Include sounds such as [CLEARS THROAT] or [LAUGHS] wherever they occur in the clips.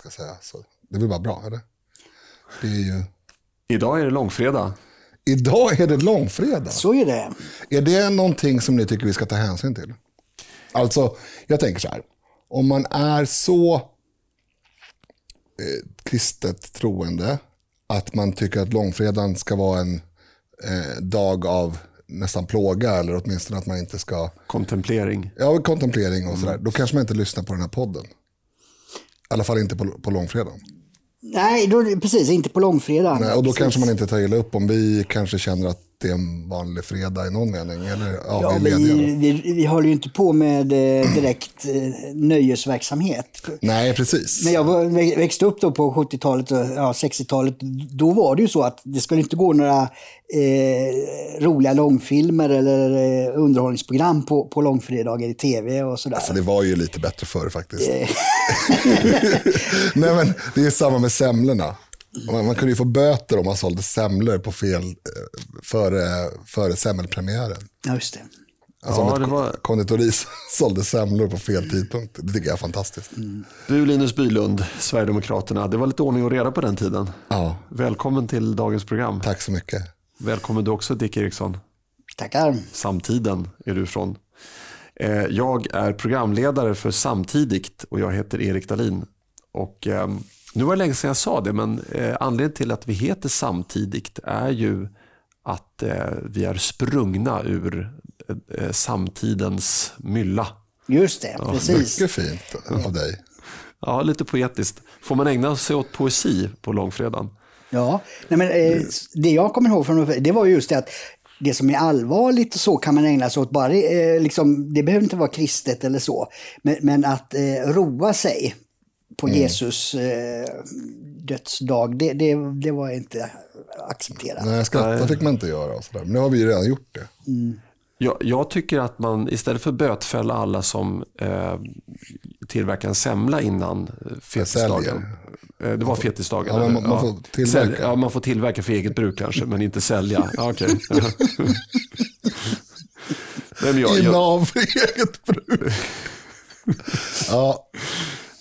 ska säga. Så det blir bara bra, eller? Det är ju... Idag är det långfredag. Idag är det långfredag. Så är det. Är det någonting som ni tycker vi ska ta hänsyn till? Alltså, jag tänker så här. Om man är så eh, kristet troende att man tycker att långfredagen ska vara en eh, dag av nästan plåga eller åtminstone att man inte ska... Kontemplering. Ja, kontemplering och sådär. Då kanske man inte lyssnar på den här podden. I alla fall inte på, på långfredagen. Nej, då, precis. Inte på långfredagen. Nej, och då precis. kanske man inte tar illa upp om vi kanske känner att det är en vanlig fredag i någon mening. Eller ja, Ja, vi vi, vi, vi håller ju inte på med eh, direkt eh, nöjesverksamhet. Nej, precis. När jag var, växte upp då på 70-talet och ja, 60-talet, då var det ju så att det skulle inte gå några eh, roliga långfilmer eller eh, underhållningsprogram på, på långfredagar i tv och sådär. Alltså det var ju lite bättre förr faktiskt. [LAUGHS] Nej men det är samma med semlorna. Man, man kunde ju få böter om man sålde semlor på fel, eh, före, före semmelpremiären. Ja, just det. Alltså Ja, om det ett var- konditori [LAUGHS] sålde semlor på fel tidpunkt. Det tycker jag är fantastiskt. Du Linus Bylund, Sverigedemokraterna. Det var lite ordning och reda på den tiden. Ja, Välkommen till dagens program. tack så mycket. Välkommen du också Dick Eriksson. Tackar. Samtiden är du från. Eh, Jag är programledare för Samtidigt och jag heter Erik Dahlin. Och, eh, nu var det länge sedan jag sa det, men eh, anledningen till att vi heter Samtidigt är ju att eh, vi är sprungna ur eh, samtidens mylla. Just det, precis. Mycket fint av dig. [LAUGHS] Ja, lite poetiskt. Får man ägna sig åt poesi på långfredagen? Ja, nej men, eh, det jag kommer ihåg från det var just det att det som är allvarligt och så kan man ägna sig åt. Bara, eh, liksom, det behöver inte vara kristet eller så. Men, men att eh, roa sig på Jesus eh, dödsdag, det, det, det var inte accepterat. Nej, skratta fick man inte göra och sådär. Men nu har vi ju redan gjort det. Jag, jag tycker att man istället för bötfälla alla som eh, tillverkar en semla innan eh, fetisdagen. Eh, det var fetisdagen? Ja, man- man får tillverka. Sälj- ja, man får tillverka för eget bruk kanske, men inte sälja. [LAUGHS] Nej, jag, jag, Innehav för eget bruk. [LAUGHS] ja,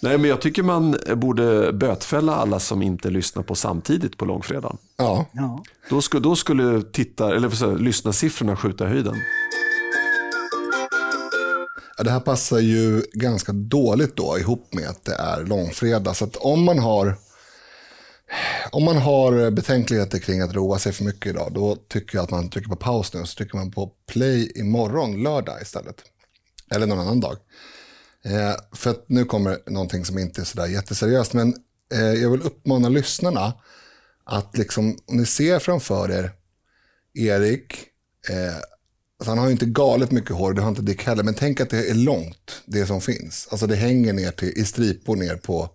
nej, men jag tycker man borde bötfälla alla som inte lyssnar på samtidigt på långfredagen. ja. Ja. Då skulle, då skulle titta, eller jag, lyssnarsiffrorna skjuta i höjden. Ja, Det här passar ju ganska dåligt då ihop med att det är långfredag. Så att om man har om man har betänkligheter kring att roa sig för mycket idag, då tycker jag att man trycker på paus nu. Så trycker man på play imorgon, lördag istället. Eller någon annan dag. Eh, för att nu kommer någonting som inte är sådär jätteseriöst. Men eh, jag vill uppmana lyssnarna att liksom, om ni ser framför er Erik, eh, han har ju inte galet mycket hår, det har inte Dick heller. Men tänk att det är långt, det som finns. Alltså det hänger ner till, i stripor ner på,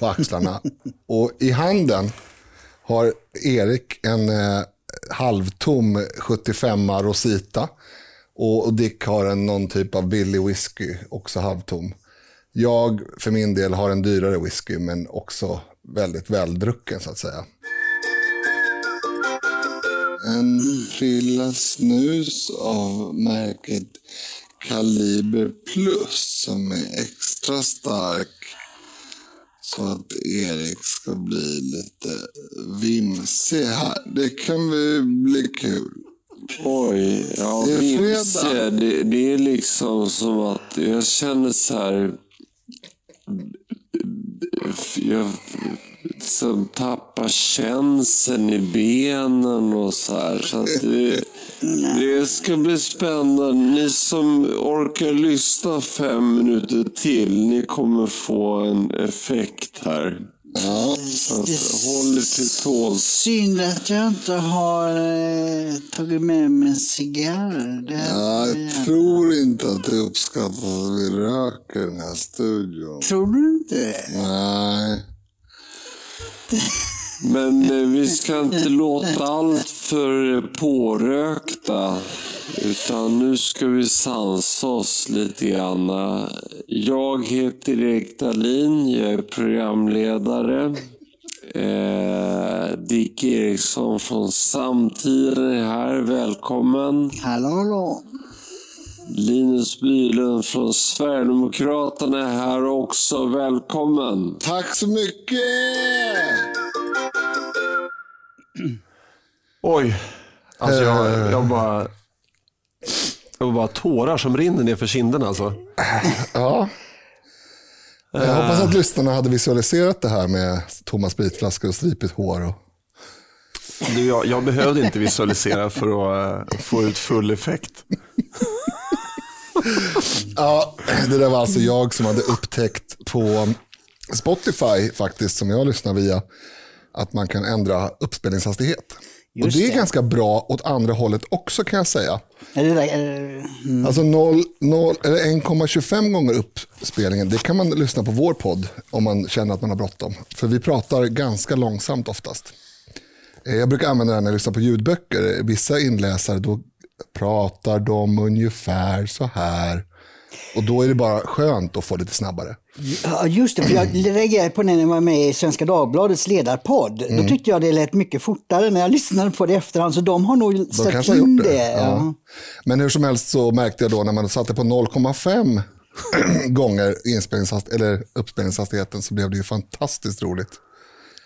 på axlarna. [LAUGHS] Och i handen har Erik en eh, halvtom 75 Rosita. Och, och Dick har en, någon typ av billig whisky, också halvtom. Jag för min del har en dyrare whisky, men också väldigt väldrucken så att säga. En fylla snus av märket Kaliber Plus som är extra stark. Så att Erik ska bli lite vimsig här. Det kan väl bli kul. Oj, ja, Det är fredag. Det, det är liksom som att jag känner så här... Jag liksom tappar känseln i benen och så här. Så det, det ska bli spännande. Ni som orkar lyssna fem minuter till, ni kommer få en effekt här. Ja, håll till tåls. Synd att jag inte har eh, tagit med mig en cigarr. Det ja, jag tror inte att det uppskattas att vi röker i den här studion. Tror du inte det? Nej. [LAUGHS] Men eh, vi ska inte låta allt för pårökta. Utan nu ska vi sansa oss lite grann. Jag heter Erik Dahlin, jag är programledare. Eh, Dick Eriksson från Samtiden är här, välkommen. Hallå, hallå. Linus Bylund från Sverigedemokraterna är här också. Välkommen! Tack så mycket! Oj, alltså jag, jag bara... Jag har bara tårar som rinner ner för kinderna alltså. Ja. Jag hoppas att lyssnarna hade visualiserat det här med tomma spritflaskor och stripigt hår. Och... Du, jag, jag behövde inte visualisera för att uh, få ut full effekt. Ja, det där var alltså jag som hade upptäckt på Spotify faktiskt, som jag lyssnar via, att man kan ändra uppspelningshastighet. Just och det är det. ganska bra åt andra hållet också kan jag säga. Mm. Alltså 0, 0, eller 1,25 gånger uppspelningen, det kan man lyssna på vår podd om man känner att man har bråttom. För vi pratar ganska långsamt oftast. Eh, Jag brukar använda den när jag lyssnar på ljudböcker. Vissa inläsare, då pratar de ungefär så här. Och då är det bara skönt att få lite snabbare. Ja, just det. För jag reagerade på det när jag var med i Svenska Dagbladets ledarpodd. Mm. Då tyckte jag det lät mycket fortare när jag [LAUGHS] lyssnade på det i efterhand. Så de har nog De kanske har in gjort det. det. Ja. Ja. Men hur som helst så märkte jag då när man satte på 0,5 [CLEARS THROAT] gånger eller uppspelningshastigheten så blev det ju fantastiskt roligt.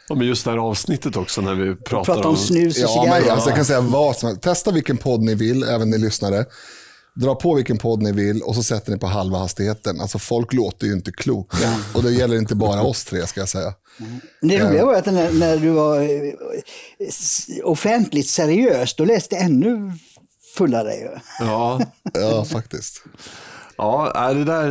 Ja, men just det här avsnittet också när vi pratar, Prata om snus och Ja, cigarrer. men, alltså, jag kan säga vad som helst. Testa vilken podd ni vill, även ni lyssnare. Dra på vilken podd ni vill och så sätter ni på halva hastigheten. Alltså folk låter ju inte kloka. Och det gäller inte bara oss tre ska jag säga. Det roliga var att när, när du var eh, offentligt seriös, då läste ännu fullare. ju. Ja, Ja, faktiskt. ja är det där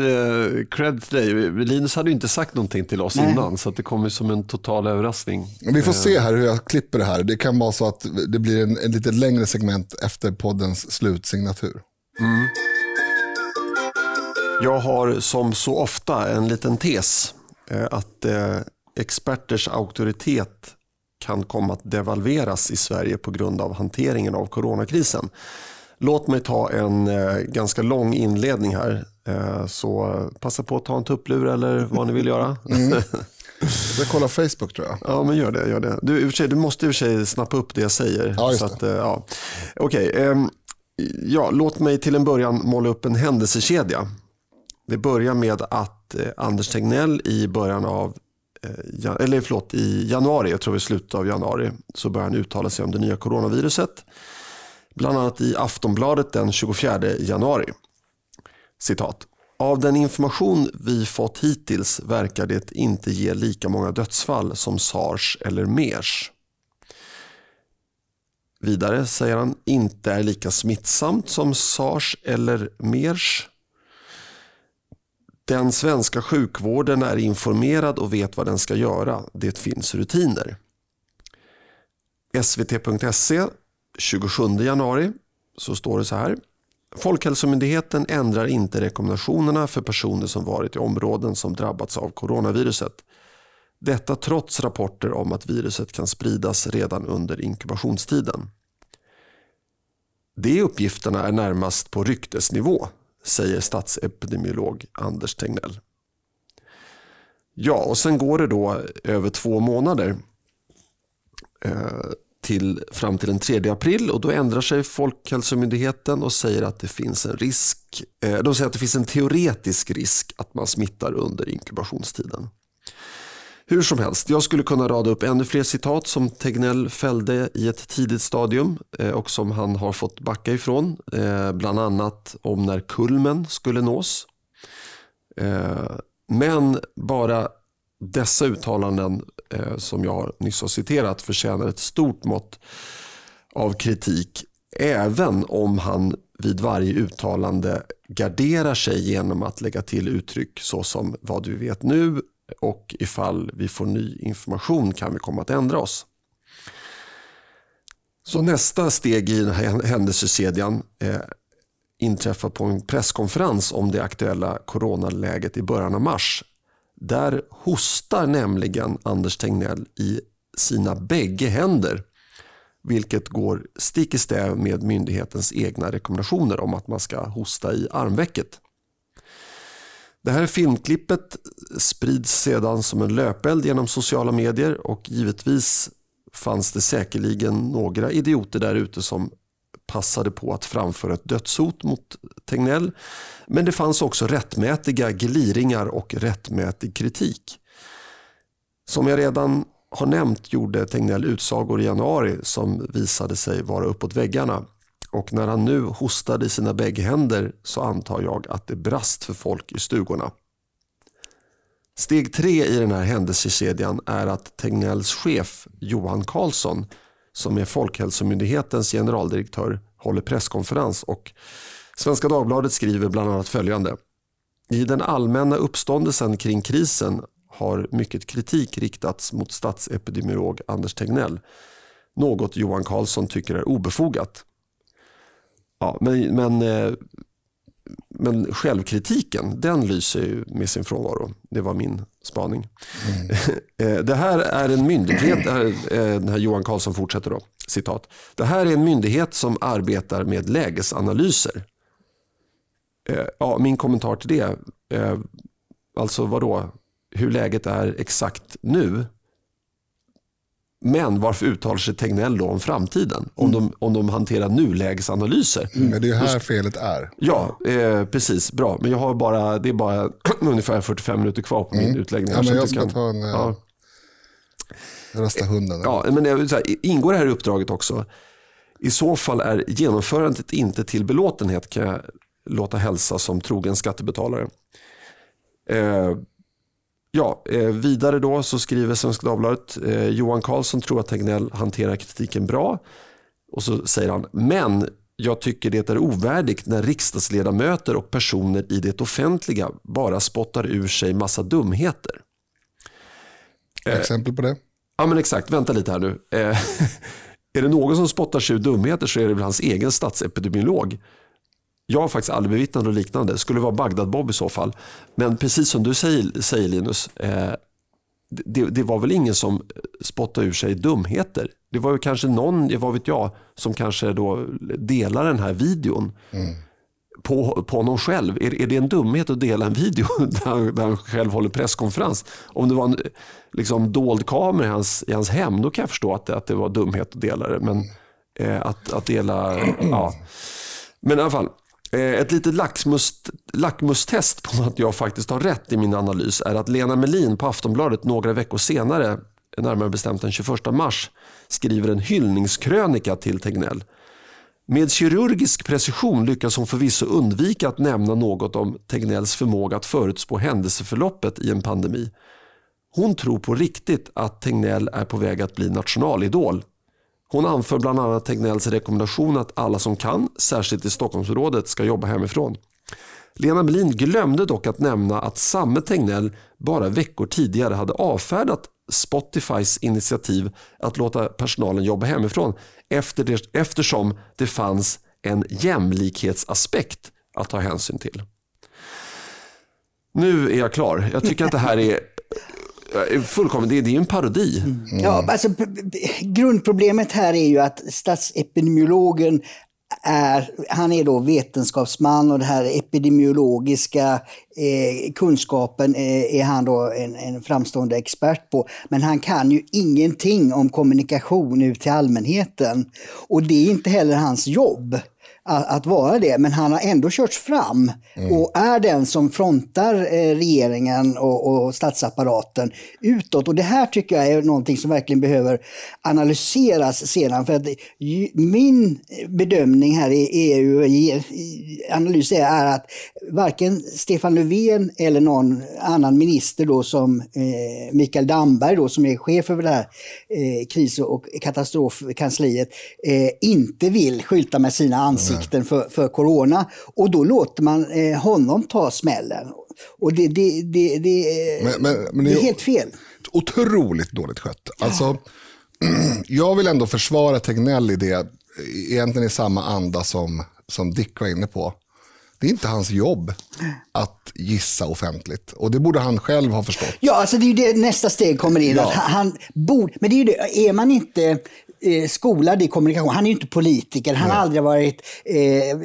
eh, cred till dig. Linus hade ju inte sagt någonting till oss Nej. innan så att det kom ju som en total överraskning. Vi får se här hur jag klipper det här. Det kan vara så att det blir en, en lite längre segment efter poddens slutsignatur. Jag har som så ofta en liten tes eh, att eh, experters auktoritet kan komma att devalveras i Sverige på grund av hanteringen av coronakrisen. Låt mig ta en eh, ganska lång inledning här. Så passa på att ta en tupplur eller vad ni vill göra. [LAUGHS] Jag kollar Facebook tror jag. Ja, men gör det. Gör det. Du, sig, du måste i och för sig snappa upp det jag säger. Ja, just så att, ja. Okej, ehm, ja, låt mig till en början måla upp en händelsekedja. Det börjar med att eh, Anders Tegnell i början av eh, eller förlåt, i januari, jag tror i slutet av januari, så börjar han uttala sig om det nya coronaviruset. Bland annat i Aftonbladet den 24 januari. Citat. Av den information vi fått hittills verkar det inte ge lika många dödsfall som sars eller mers. Vidare säger han inte är lika smittsamt som sars eller mers. Den svenska sjukvården är informerad och vet vad den ska göra. Det finns rutiner. svt.se 27 januari så står det så här. Folkhälsomyndigheten ändrar inte rekommendationerna för personer som varit i områden som drabbats av coronaviruset. Detta trots rapporter om att viruset kan spridas redan under inkubationstiden. De uppgifterna är närmast på ryktesnivå, säger statsepidemiolog Anders Tegnell. Ja, och sen går det då över två månader eh, till, fram till den 3 april och då ändrar sig Folkhälsomyndigheten och säger att det finns en risk. Eh, de säger att det finns en teoretisk risk att man smittar under inkubationstiden. Hur som helst, jag skulle kunna rada upp ännu fler citat som Tegnell fällde i ett tidigt stadium eh, och som han har fått backa ifrån. Eh, bland annat om när kulmen skulle nås. Eh, men bara dessa uttalanden som jag nyss har citerat förtjänar ett stort mått av kritik även om han vid varje uttalande garderar sig genom att lägga till uttryck såsom vad vi vet nu och ifall vi får ny information kan vi komma att ändra oss. Så nästa steg i den här händelsekedjan eh, inträffar på en presskonferens om det aktuella coronaläget i början av mars. Där hostar nämligen Anders Tegnell i sina bägge händer vilket går stick i stäv med myndighetens egna rekommendationer om att man ska hosta i armvecket. Det här filmklippet sprids sedan som en löpeld genom sociala medier och givetvis fanns det säkerligen några idioter där ute som passade på att framföra ett dödshot mot Tegnell. Men det fanns också rättmätiga gliringar och rättmätig kritik. Som jag redan har nämnt gjorde Tegnell utsagor i januari som visade sig vara uppåt väggarna. Och när han nu hostade i sina bägge händer så antar jag att det brast för folk i stugorna. Steg tre i den här händelsekedjan är att Tegnells chef Johan Karlsson som är Folkhälsomyndighetens generaldirektör håller presskonferens och Svenska Dagbladet skriver bland annat följande. I den allmänna uppståndelsen kring krisen har mycket kritik riktats mot statsepidemiolog Anders Tegnell. Något Johan Karlsson tycker är obefogat. Ja, men, men, eh, men självkritiken, den lyser med sin frånvaro. Det var min spaning. Mm. [LAUGHS] Det här är en myndighet, den här Johan Carlsson fortsätter då, citat. Det här är en myndighet som arbetar med lägesanalyser. Eh, ja, min kommentar till det, alltså vadå, hur läget är exakt nu. Men varför uttalar sig Tegnell då om framtiden? Om, mm. de, om de hanterar nulägesanalyser. Mm. Men det är här felet är. Ja, eh, precis. Bra. Men jag har bara, det är bara [CLEARS THROAT] ungefär 45 minuter kvar på min mm. utläggning. Ja, men jag ska kan, ta en... Ja. Rösta hunden. Ja, men det, så här, ingår det här i uppdraget också? I så fall är genomförandet inte till belåtenhet kan jag låta hälsa som trogen skattebetalare. Eh, Ja, eh, vidare då så skriver Svenska Dagbladet, eh, Johan Carlsson tror att Tegnell hanterar kritiken bra. Och så säger han, men jag tycker det är ovärdigt när riksdagsledamöter och personer i det offentliga bara spottar ur sig massa dumheter. Eh, Exempel på det? Ja men exakt, vänta lite här nu. [LAUGHS] Är det någon som spottar sig ur dumheter så är det väl hans egen statsepidemiolog. Jag har faktiskt aldrig bevittnat något liknande. Det skulle vara Bagdad-Bob i så fall. Men precis som du säger, säger Linus, eh, det, det, var väl ingen som spottade ur sig dumheter. Det var ju kanske någon, vad vet jag, som kanske då delar den här videon. Mm. På, på honom själv. Är, är det en dumhet att dela en video [LAUGHS] där han, där han själv håller presskonferens? Om det var en liksom, dold kamera i hans, i hans hem, då kan jag förstå att det, att det var dumhet att dela det. Men eh, att, att dela, ja. Men i alla fall, Eh, ett litet lackmust, lackmustest på att jag faktiskt har rätt i min analys är att Lena Melin på Aftonbladet några veckor senare, närmare bestämt den 21 mars, skriver en hyllningskrönika till Tegnell. Med kirurgisk precision lyckas hon förvisso undvika att nämna något om Tegnells förmåga att förutspå händelseförloppet i en pandemi. Hon tror på riktigt att Tegnell är på väg att bli nationalidol hon anför bland annat Tegnells rekommendation att alla som kan, särskilt i Stockholmsområdet, ska jobba hemifrån. Lena Melin glömde dock att nämna att samme Tegnell bara veckor tidigare hade avfärdat Spotifys initiativ att låta personalen jobba hemifrån efter det, eftersom det fanns en jämlikhetsaspekt att ta hänsyn till. Nu är jag klar. Jag tycker att det här är fullkomligt, det, det är en parodi. Mm. Ja, alltså, grundproblemet här är ju att statsepidemiologen är, han är då vetenskapsman och den här epidemiologiska eh, kunskapen eh, är han då en, en, framstående expert på. Men han kan ju ingenting om kommunikation ut till allmänheten. Och det är inte heller hans jobb att, att, vara det, men han har ändå körts fram mm. och är den som frontar eh, regeringen och, och statsapparaten utåt. Och det här tycker jag är någonting som verkligen behöver analyseras sedan. För att min bedömning här i EU analys är att varken Stefan Löfven eller någon annan minister då som eh, Mikael Damberg då som är chef över det här eh, kris och katastrofkansliet eh, inte vill skylta med sina ansikten för, för corona. Och då låter man eh, honom ta smällen. Och det, det, det, det, men, men, men det är helt fel. Otroligt dåligt skött. Alltså, [CLEARS THROAT] jag vill ändå försvara Tegnell i det, egentligen i samma anda som, som Dick var inne på. Det är inte hans jobb att gissa offentligt. Och det borde han själv ha förstått. Ja, alltså det är ju det nästa steg kommer in. Ja. Att han, han borde, men det är ju det, är man inte eh, skolad i kommunikation. Han är ju inte politiker. Han har aldrig varit eh,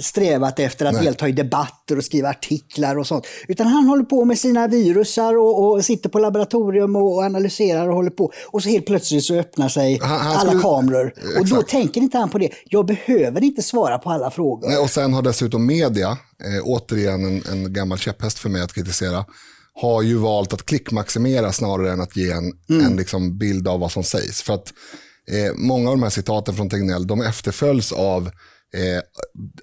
strävat efter att Nej. delta i debatter och skriva artiklar och sånt. Utan han håller på med sina virusar och, och sitter på laboratorium och analyserar och håller på. Och så helt plötsligt så öppnar sig Han- han alla skulle- kameror. Och då tänker inte han på det. Jag behöver inte svara på alla frågor. Nej, och sen har dessutom media, eh, återigen en, en gammal käpphäst för mig att kritisera, har ju valt att klickmaximera snarare än att ge en, en liksom bild av vad som sägs. För att eh, många av de här citaten från Tegnell, de efterföljs av eh,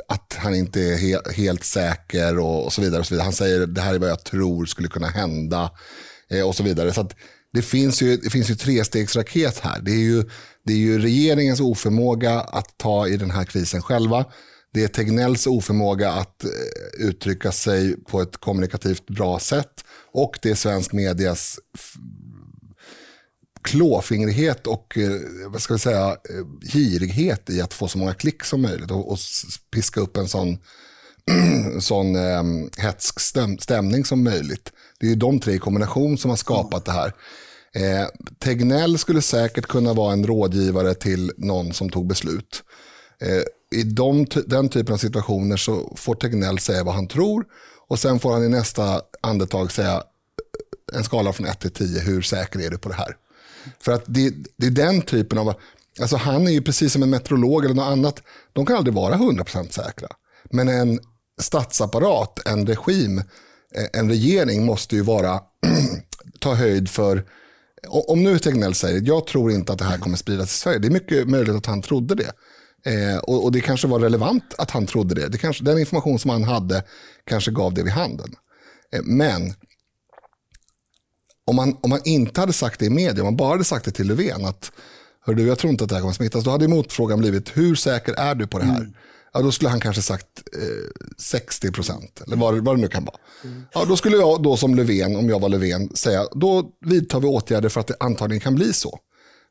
att han inte är he- helt säker och, och så vidare. och så vidare. Han säger det här är vad jag tror skulle kunna hända eh, och så vidare. Så att det finns ju, det finns ju trestegsraket här. Det är ju, det är ju regeringens oförmåga att ta i den här krisen själva. Det är Tegnells oförmåga att eh, uttrycka sig på ett kommunikativt bra sätt. Och det är svensk medias klåfingrighet och eh, vad ska vi säga, eh, girighet i att få så många klick som möjligt och, och piska upp en sån, [CLEARS THROAT] sån eh, hetsk stäm, stämning som möjligt. Det är ju de tre i kombination som har skapat det här. Eh, Tegnell skulle säkert kunna vara en rådgivare till någon som tog beslut. Eh, I de, den typen av situationer så får Tegnell säga vad han tror och sen får han i nästa andetag säga en skala från 1 till 10, hur säker är du på det här? För att det, det är den typen av, alltså han är ju precis som en meteorolog eller något annat, de kan aldrig vara 100% säkra. Men en statsapparat, en regim, eh, en regering måste ju vara, [CLEARS THROAT] ta höjd för, om nu Tegnell säger, jag tror inte att det här kommer spridas i Sverige, det är mycket möjligt att han trodde det. Eh, och, och det kanske var relevant att han trodde det. det kanske, den information som han hade kanske gav det vid handen. Eh, men om man, om man inte hade sagt det i media, om man bara hade sagt det till Löfven att Hör du, jag tror inte att det här kommer smittas. Då hade motfrågan blivit, hur säker är du på det här? Ja, då skulle han kanske sagt eh, 60 procent, eller vad, vad det nu kan vara. Ja, då skulle jag då som Löfven, om jag var Löfven, säga, då vidtar vi åtgärder för att det antagligen kan bli så.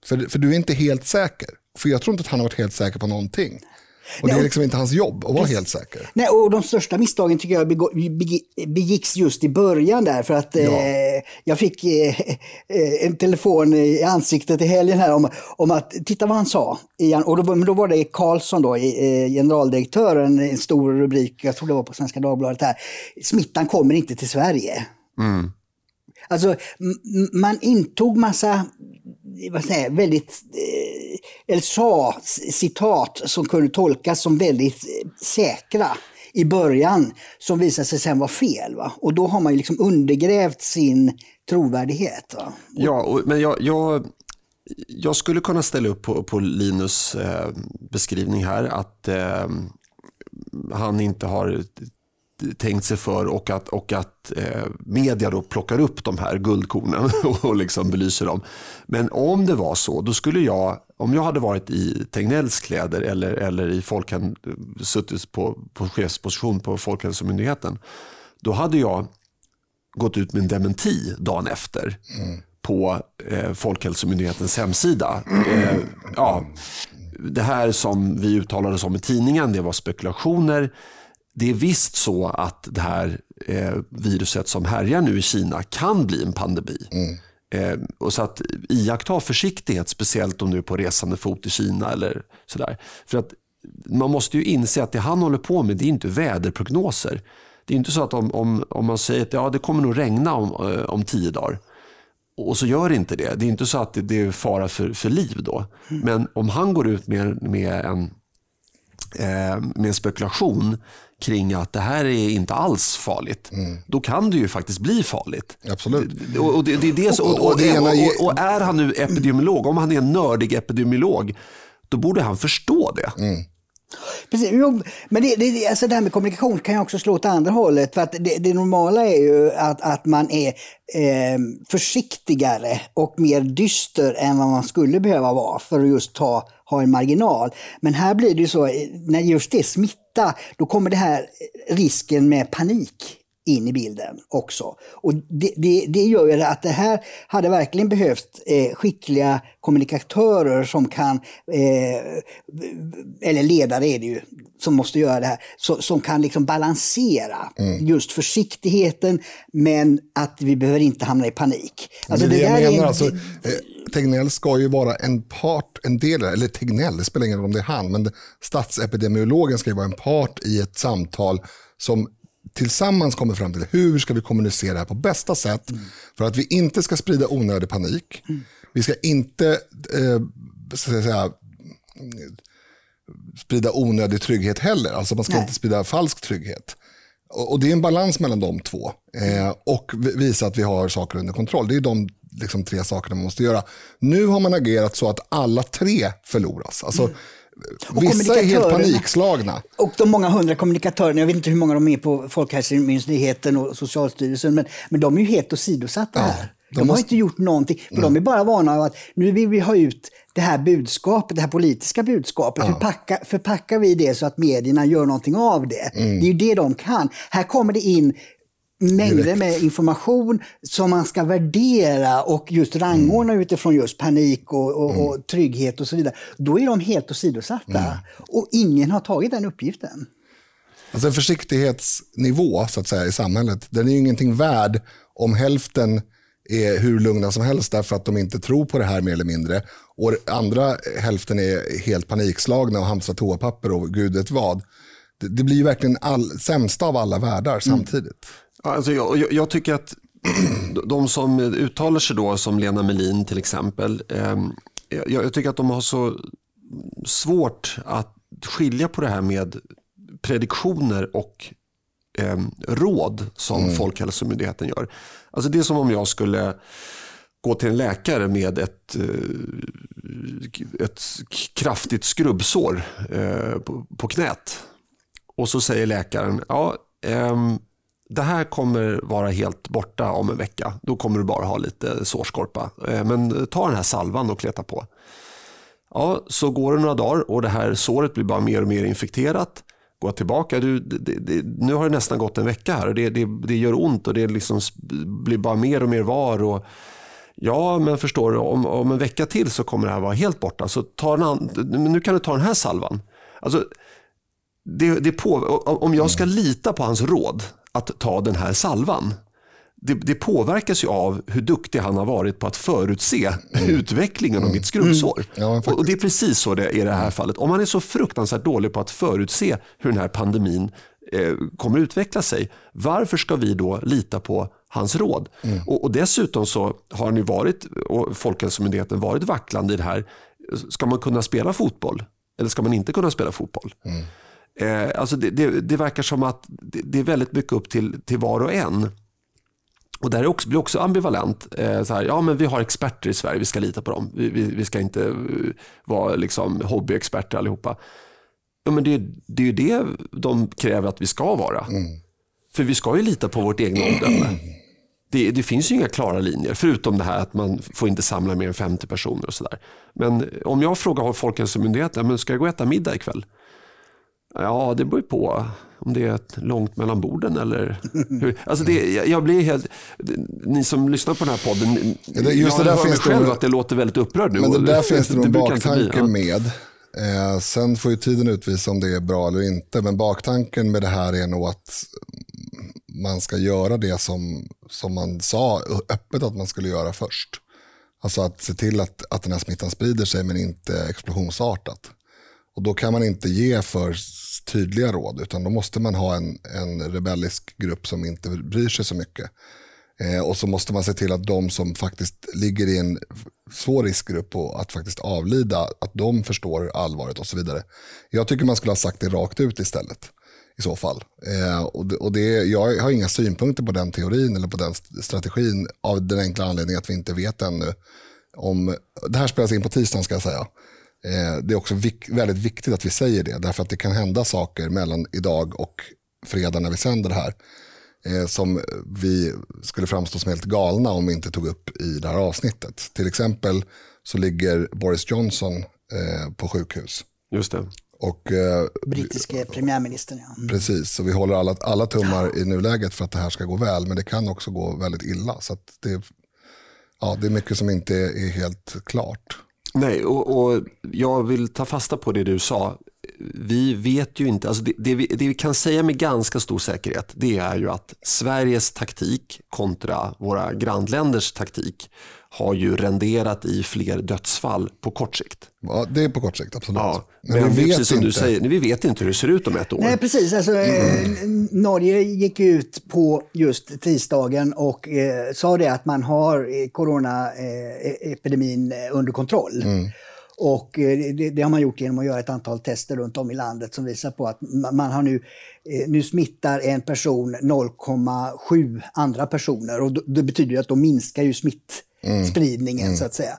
För, för du är inte helt säker. För jag tror inte att han har varit helt säker på någonting. Och det är liksom inte hans jobb att vara helt säker. Nej, och de största misstagen tycker jag begicks just i början där. För att eh, jag fick eh, eh, en telefon i ansiktet i helgen här om, om att, titta vad han sa. Och då, då var det Karlsson, då, eh, generaldirektören, en stor rubrik, jag tror det var på Svenska Dagbladet här. Smittan kommer inte till Sverige. Alltså, man intog massa vad säger, jag, väldigt, eh, eller sa citat som kunde tolkas som väldigt eh, säkra i början, som visade sig sen vara fel. Va? Och då har man ju liksom undergrävt sin trovärdighet. Va? Ja, och, men jag, jag, jag skulle kunna ställa upp på, på Linus eh, beskrivning här att eh, han inte har tänkt sig för och att, och att eh, media då plockar upp de här guldkornen [LAUGHS] och liksom belyser dem. Men om det var så, då skulle jag, om jag hade varit i Tegnells kläder eller, eller i folkhäl- suttit på, på chefsposition på Folkhälsomyndigheten, då hade jag gått ut med en dementi dagen efter på eh, Folkhälsomyndighetens hemsida. Eh, ja, det här som vi uttalade oss om i tidningen, det var spekulationer. Det är visst så att det här eh, viruset som härjar nu i Kina kan bli en pandemi. Eh, och så att iaktta försiktighet, speciellt om du är på resande fot i Kina eller sådär. För att man måste ju inse att det han håller på med, det är inte väderprognoser. Det är inte så att om, om, om man säger att ja, det kommer nog regna om, eh, om tio dagar och så gör det inte det. Det är inte så att det, det är fara för, för liv då. Men om han går ut med, med, en, med en spekulation kring att det här är inte alls farligt, då kan det ju faktiskt bli farligt. Absolut. Och, och, det, det är det, Och- och, han nu epidemiolog, om han är en nördig epidemiolog, då borde han förstå det. Precis, jo, men det, det, alltså det här med kommunikation kan ju också slå åt andra hållet. För att det, det normala är ju att, att man är eh, försiktigare och mer dyster än vad man skulle behöva vara för att just ta, ha en marginal. Men här blir det ju så, när just det är smitta, då kommer det här risken med panik in i bilden också. Och det, det, det gör ju att det här hade verkligen behövt eh, skickliga kommunikatörer som kan, eh, eller ledare är det ju, som måste göra det här, så, som kan liksom balansera just försiktigheten men att vi behöver inte hamna i panik. Alltså det det jag där är- menar. Alltså, eh, Tegnell ska ju vara en part, en del, eller Tegnell, det spelar ingen roll om det är han, men statsepidemiologen ska ju vara en part i ett samtal som tillsammans kommer fram till hur ska vi kommunicera det här på bästa sätt mm. för att vi inte ska sprida onödig panik. Mm. Vi ska inte eh, ska säga, sprida onödig trygghet heller. Alltså man ska Nej. inte sprida falsk trygghet. Och, och, det är en balans mellan de två. Eh, och visa att vi har saker under kontroll. Det är de liksom, tre sakerna man måste göra. Nu har man agerat så att alla tre förloras. Alltså, mm. Vissa är helt panikslagna. Och de många hundra kommunikatörerna, jag vet inte hur många de är på Folkhälsomyndigheten och Socialstyrelsen, men, men de är ju helt åsidosatta ja, här. De, de måste... har inte gjort någonting, för mm. de är bara vana av att nu vill vi ha ut det här budskapet, det här politiska budskapet. Ja. Hur packa, förpackar vi det så att medierna gör någonting av det? Mm. Det är ju det de kan. Här kommer det in mängder Direkt. med information som man ska värdera och just rangordna mm. utifrån just panik och, och, mm. och, trygghet och så vidare. Då är de helt åsidosatta. Mm. Och ingen har tagit den uppgiften. Alltså en försiktighetsnivå så att säga, i samhället, den är ju ingenting värd om hälften är hur lugna som helst därför att de inte tror på det här mer eller mindre. Och andra hälften är helt panikslagna och hamstrar toapapper och gud vet vad. Det, det blir ju verkligen all, sämsta av alla världar mm. samtidigt. Alltså jag, jag, tycker att [CLEARS THROAT] de som uttalar sig då, som Lena Melin till exempel, eh, jag, jag, tycker att de har så svårt att skilja på det här med prediktioner och eh, råd som mm. Folkhälsomyndigheten gör. Alltså det är som om jag skulle gå till en läkare med ett, eh, ett kraftigt skrubbsår eh, på knät. Och så säger läkaren, ja, ehm, det här kommer vara helt borta om en vecka. Då kommer du bara ha lite sårskorpa. Eh, men ta den här salvan och kleta på. Ja, så går det några dagar och det här såret blir bara mer och mer infekterat. Går tillbaka, du, det, det, nu har det nästan gått en vecka här och det, det gör ont och det liksom blir bara mer och mer var. Och, ja, men förstår du, om, om en vecka till så kommer det här vara helt borta. Så ta en nu kan du ta den här salvan. Alltså, det, det på, om jag ska lita på hans råd att ta den här salvan. Det, det, påverkas ju av hur duktig han har varit på att förutse mm. utvecklingen av mitt skrubbsår. Mm. Ja, och det är precis så det är i det här fallet. Om man är så fruktansvärt dålig på att förutse hur den här pandemin eh, kommer utveckla sig, varför ska vi då lita på hans råd? Mm. Och, och, dessutom så har han ju varit, och Folkhälsomyndigheten varit vacklande i det här. Ska man kunna spela fotboll? Eller ska man inte kunna spela fotboll? Eh, alltså det, det, det, verkar som att det, det, är väldigt mycket upp till, till var och en. Och där också, blir också ambivalent. Eh, så här, ja, men vi har experter i Sverige, vi ska lita på dem. Vi, vi, vi ska inte uh, vara liksom, hobbyexperter allihopa. Ja, men det, det är ju det de kräver att vi ska vara. Mm. För vi ska ju lita på vårt egna omdöme. Det, det, finns ju inga klara linjer, förutom det här att man får inte samla mer än 50 personer och sådär. Men om jag frågar Folkhälsomyndigheten, men ska jag gå och äta middag ikväll? Ja, det beror på om det är långt mellan borden eller hur. Alltså det, jag blir helt, ni som lyssnar på den här podden, just jag det hör mig själv att det låter väldigt upprörd nu. Men det där finns det nog baktanke ja. med. Eh, sen får ju tiden utvisa om det är bra eller inte, men baktanken med det här är nog att man ska göra det som, som man sa öppet att man skulle göra först. Alltså att se till att, att den här smittan sprider sig men inte explosionsartat. Och då kan man inte ge för tydliga råd utan då måste man ha en, en rebellisk grupp som inte bryr sig så mycket. Eh, och så måste man se till att de som faktiskt ligger i en svår riskgrupp och att faktiskt avlida, att de förstår allvaret och så vidare. Jag tycker man skulle ha sagt det rakt ut istället i så fall. Eh, och det, och det, jag har inga synpunkter på den teorin eller på den strategin av den enkla anledningen att vi inte vet ännu om, det här spelas in på tisdagen ska jag säga. Eh, det är också vik väldigt viktigt att vi säger det, därför att det kan hända saker mellan idag och fredag när vi sänder det här eh, som vi skulle framstå som helt galna om vi inte tog upp i det här avsnittet. Till exempel så ligger Boris Johnson eh, på sjukhus. Just det. Och, Brittiske premiärministern, ja. Mm. Precis, så vi håller alla, alla tummar ja. i nuläget för att det här ska gå väl, men det kan också gå väldigt illa. Så det, ja, det är mycket som inte är helt klart. Nej, och, och, jag vill ta fasta på det du sa. Vi vet ju inte, alltså det, det, vi, det vi kan säga med ganska stor säkerhet det är ju att Sveriges taktik kontra våra grannländers taktik har ju renderat i fler dödsfall på kort sikt. Ja, det är på kort sikt, absolut. Ja, men, men vi vet precis som inte. du säger, vi vet inte hur det ser ut om ett år. Nej, precis. Alltså, mm. Norge gick ut på just tisdagen och eh, sa det att man har coronaepidemin eh, under kontroll. Mm. Och eh, det, det, har man gjort genom att göra ett antal tester runt om i landet som visar på att man har nu, eh, nu smittar en person 0,7 andra personer och det betyder att då minskar ju smittspridningen mm. så att säga.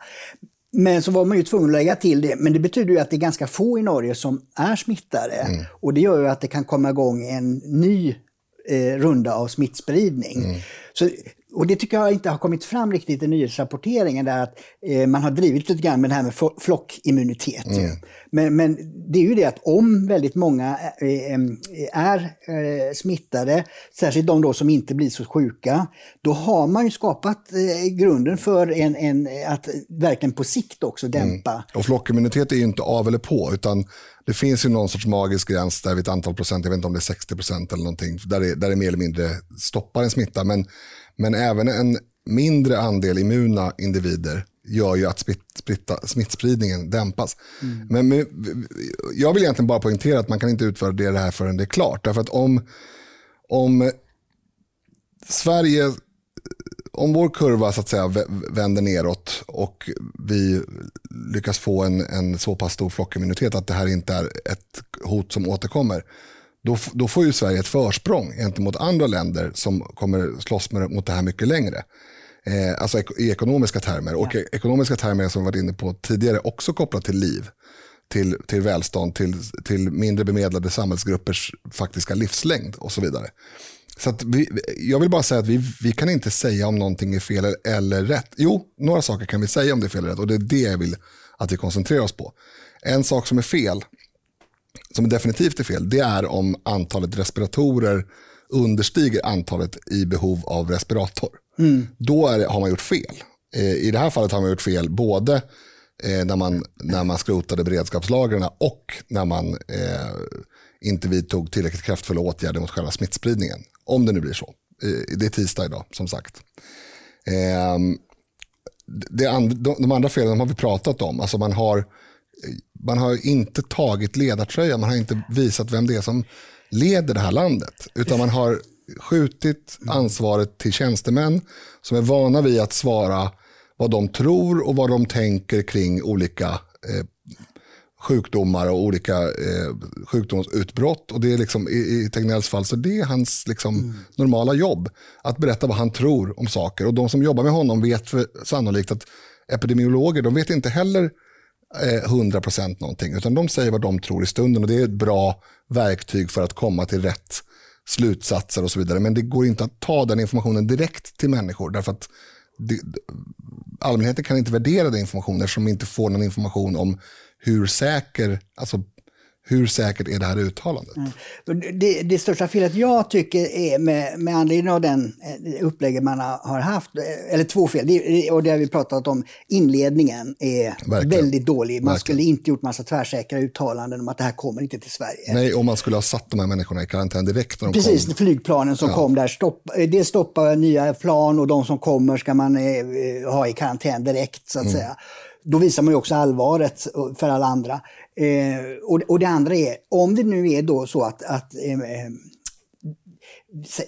Men så var man ju tvungen att lägga till det, men det betyder ju att det är ganska få i Norge som är smittade. Mm. Och det gör ju att det kan komma igång en ny eh, runda av smittspridning. Mm. Så och det tycker jag inte har kommit fram riktigt i nyhetsrapporteringen, där att eh, man har drivit lite grann med det här med flockimmunitet. Mm. Men, men det är ju det att om väldigt många eh, eh är eh, smittade, särskilt de då som inte blir så sjuka, då har man ju skapat eh, grunden för en, en, att verkligen på sikt också dämpa. Mm. Och flockimmunitet är ju inte av eller på, utan det finns ju någon sorts magisk gräns där vid ett antal procent, jag vet inte om det är 60 procent eller någonting, där det, där det mer eller mindre stoppar en smitta. Men men även en mindre andel immuna individer gör ju att smitta, smittspridningen dämpas. Mm. Men, men, jag vill egentligen bara poängtera att man kan inte utföra det här förrän det är klart. Därför att om, om Sverige, om vår kurva så att säga vänder neråt och vi lyckas få en, en så pass stor flockimmunitet att det här inte är ett hot som återkommer, då, då får ju Sverige ett försprång gentemot andra länder som kommer slåss med, mot det här mycket längre. Eh, alltså i ekonomiska termer. Och ja. ekonomiska termer som vi varit inne på tidigare också kopplat till liv, till, till välstånd, till, till mindre bemedlade samhällsgruppers faktiska livslängd och så vidare. Så vi, jag vill bara säga att vi, vi kan inte säga om någonting är fel eller rätt. Jo, några saker kan vi säga om det är fel eller rätt och det är det jag vill att vi koncentrerar oss på. En sak som är fel som definitivt är fel, det är om antalet respiratorer understiger antalet i behov av respirator. Mm. Då är, har man gjort fel. Eh, I det här fallet har man gjort fel både eh, när, man, när man skrotade beredskapslagren och när man eh, inte vidtog tillräckligt kraftfulla åtgärder mot själva smittspridningen. Om det nu blir så. Eh, det är tisdag idag, som sagt. Eh, det and, de, de andra felen har vi pratat om. Alltså man har man har inte tagit ledartröjan, man har inte visat vem det är som leder det här landet. Utan man har skjutit ansvaret till tjänstemän som är vana vid att svara vad de tror och vad de tänker kring olika eh, sjukdomar och olika eh, sjukdomsutbrott. Och det är liksom, i, i Tegnells fall så det är hans liksom, mm. normala jobb. Att berätta vad han tror om saker. Och de som jobbar med honom vet för, sannolikt att epidemiologer, de vet inte heller 100% eh, någonting, utan de säger vad de tror i stunden och det är ett bra verktyg för att komma till rätt slutsatser och så vidare. Men det går inte att ta den informationen direkt till människor därför att det, allmänheten kan inte värdera den informationen eftersom de inte får någon information om hur säker, alltså hur säkert är det här uttalandet? Mm. Det, det, största felet jag tycker är med, med anledning av den eh, upplägget man har haft, eh, eller två fel, det, och det har vi pratat om, inledningen är Verkligen. väldigt dålig. Man Verkligen. skulle inte gjort massa tvärsäkra uttalanden om att det här kommer inte till Sverige. Nej, och man skulle ha satt de här människorna i karantän direkt när de Precis, kom. flygplanen som ja. kom där, stopp, det stoppar nya plan och de som kommer ska man eh, ha i karantän direkt så att mm. säga då visar man ju också allvaret eh, för alla andra. Eh, och, och det andra är, om det nu är då så att, att eh, eh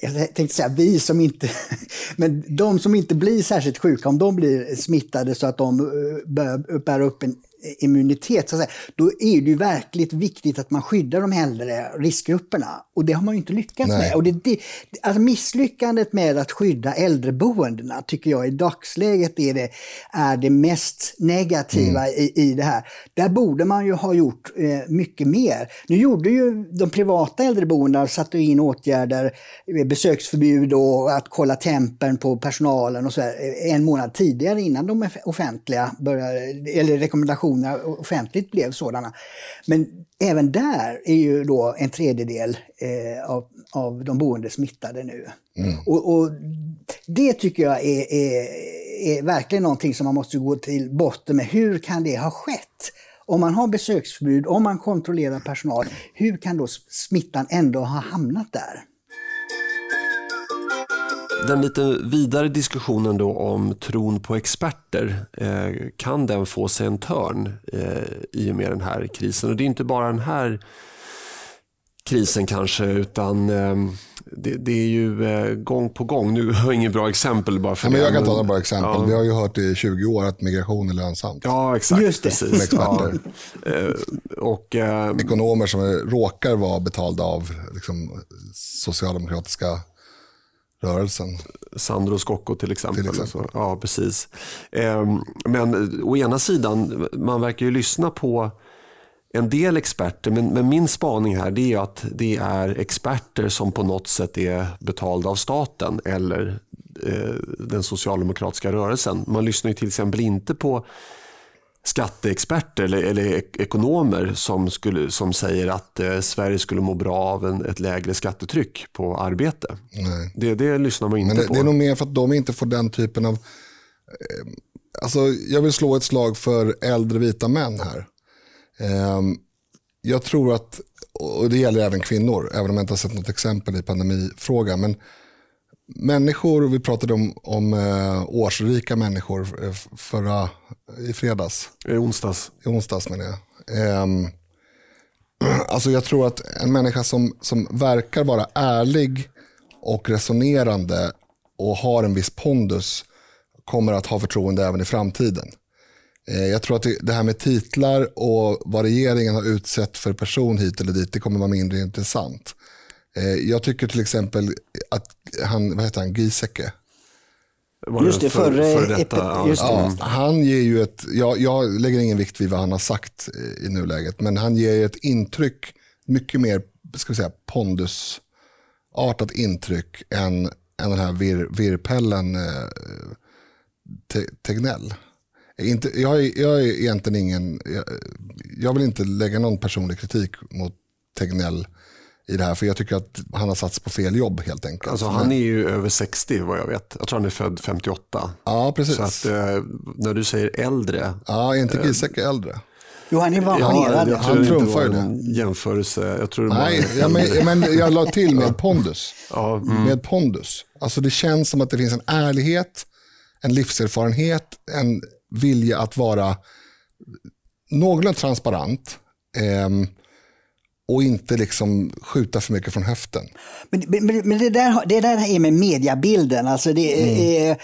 jag tänkte säga vi som inte, [LAUGHS] men de som inte blir särskilt sjuka, om de blir smittade så att de eh, bär upp en immunitet, så att säga, då är det ju verkligt viktigt att man skyddar de äldre riskgrupperna. Och det har man ju inte lyckats Nej. med. Och det, det, alltså misslyckandet med att skydda äldreboendena tycker jag i dagsläget är det, är det mest negativa mm. i, i det här. Där borde man ju ha gjort eh, mycket mer. Nu gjorde ju de privata äldreboendena, satte in åtgärder, eh, besöksförbud och att kolla tempen på personalen och så här, eh, en månad tidigare innan de offentliga började, eller rekommendationer reaktioner offentligt blev sådana. Men även där är ju då en tredjedel eh, av, av de boende smittade nu. Mm. Och, och, det tycker jag är, är, är verkligen någonting som man måste gå till botten med. Hur kan det ha skett? Om man har besöksförbud, om man kontrollerar personal, hur kan då smittan ändå ha hamnat där? Den lite vidare diskussionen då om tron på experter, eh, kan den få sig en törn eh, i och med den här krisen? Och det är inte bara den här krisen kanske, utan eh, det, det, är ju gång på gång. Nu har jag inget bra exempel bara för ja, men Jag kan ta några bra exempel. Ja. Vi har ju hört i 20 år att migration är lönsamt. Ja, exakt. Just det. Precis. Med experter. Ja. Och, Ekonomer som råkar vara betalda av liksom, socialdemokratiska rörelsen. Sandro Scocco till exempel. Till exempel. Ja, precis. Ehm, men å ena sidan, man verkar ju lyssna på en del experter, men, men min spaning här det är att det är experter som på något sätt är betalda av staten eller eh, den socialdemokratiska rörelsen. Man lyssnar ju till exempel inte på skatteexperter eller, eller ek- ekonomer som, skulle, som säger att eh, Sverige skulle må bra av en, ett lägre skattetryck på arbete. Nej. Det, det lyssnar man inte Men det, på. det är nog mer för att de inte får den typen av... Eh, alltså, jag vill slå ett slag för äldre vita män här. Eh, jag tror att, och det gäller även kvinnor, även om jag inte har sett något exempel i pandemifrågan, men människor, vi pratade om, om eh, årsrika människor eh, förra, i fredags, I onsdags. i onsdags menar jag. Ehm, [CLEARS THROAT] alltså jag tror att en människa som, som verkar vara ärlig och resonerande och har en viss pondus kommer att ha förtroende även i framtiden. Eh, jag tror att det, det här med titlar och vad regeringen har utsett för person hit eller dit, det kommer vara mindre intressant. Eh, jag tycker till exempel att han, vad heter han, Giesecke, Just det, för- förre före detta, epi- ja, just det. Ja, han ger ju ett, jag, jag lägger ingen vikt vid vad han har sagt i- i nuläget, men han ger ju ett intryck, mycket mer, ska vi säga, pondusartat intryck än, än den här vir, virpellen eh, Te, Tegnell. Inte, jag, är, jag är egentligen ingen, jag, jag vill inte lägga någon personlig kritik mot Tegnell i det här, för jag tycker att han har satts på fel jobb helt enkelt. Alltså, han är ju över 60 vad jag vet. Jag tror han är född 58. ja, precis. Så att eh, när du säger äldre. ja, är inte Giesecke äldre? Jo, han är pensionerad. jag han det trumfar ju en jämförelse. Jag tror det Nej, ja, men, men jag la till med [LAUGHS] pondus. Ja, mm. Med pondus. Alltså det känns som att det finns en ärlighet, en livserfarenhet, en vilja att vara någorlunda transparent. ehm, och inte liksom skjuta för mycket från höften. Men, men, men det, där, det där är med mediabilden. Alltså det är,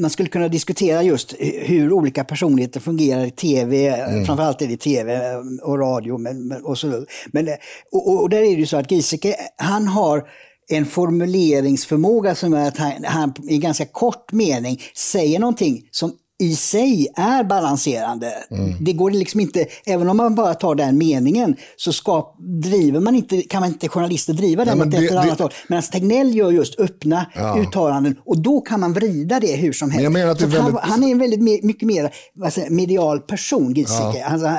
man skulle kunna diskutera just hur olika personligheter fungerar i tv. Framförallt är det tv och radio. Men- och, så, men, och, och där är det ju så att Giesecke, han har en formuleringsförmåga som är att han, han i ganska kort mening säger någonting som i sig är balanserande. Det går liksom inte, även om man bara tar den meningen, så skap, driver man inte, kan man inte journalister driva den åt men ett eller annat håll. Medan Tegnell gör just öppna uttalanden och då kan man vrida det hur som helst. är Så han, väldigt- han är en väldigt mycket mer säger, medial person, Giesecke, alltså, eh,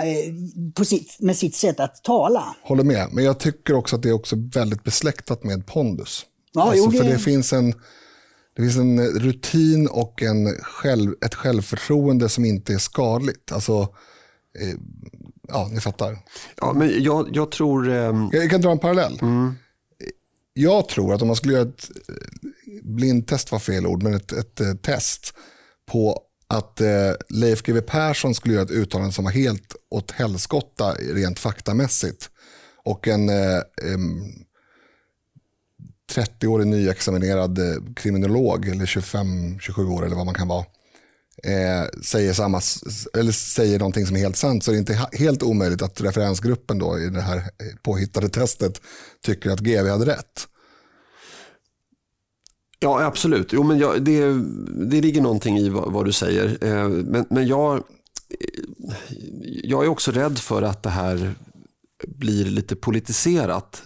på sitt, med sitt sätt att tala. Håller med, men jag tycker också att det är också väldigt besläktat med pondus. Ja, alltså, jo, det- För det finns en, det finns en rutin och en själv, ett självförtroende som inte är skadligt. Alltså, eh, ja, ni fattar. ja, men jag, jag tror... ehm, Jag, kan dra en parallell. Jag tror att om man skulle göra ett eh, blindtest var fel ord, men ett, ett, eh, test på att eh, Leif GW Persson skulle göra ett uttalande som var helt åt helskotta rent faktamässigt. Och en eh, em, 30-årig nyexaminerad eh, kriminolog, eller 25-27 år eller vad man kan vara, eh, säger, samma, eller säger någonting som är helt sant så är det inte helt omöjligt att referensgruppen då i det här eh, påhittade testet tycker att GV hade rätt. Ja, absolut. Jo, men jag, det, det ligger någonting i vad, vad du säger. Eh, Men, men jag, eh, jag är också rädd för att det här blir lite politiserat.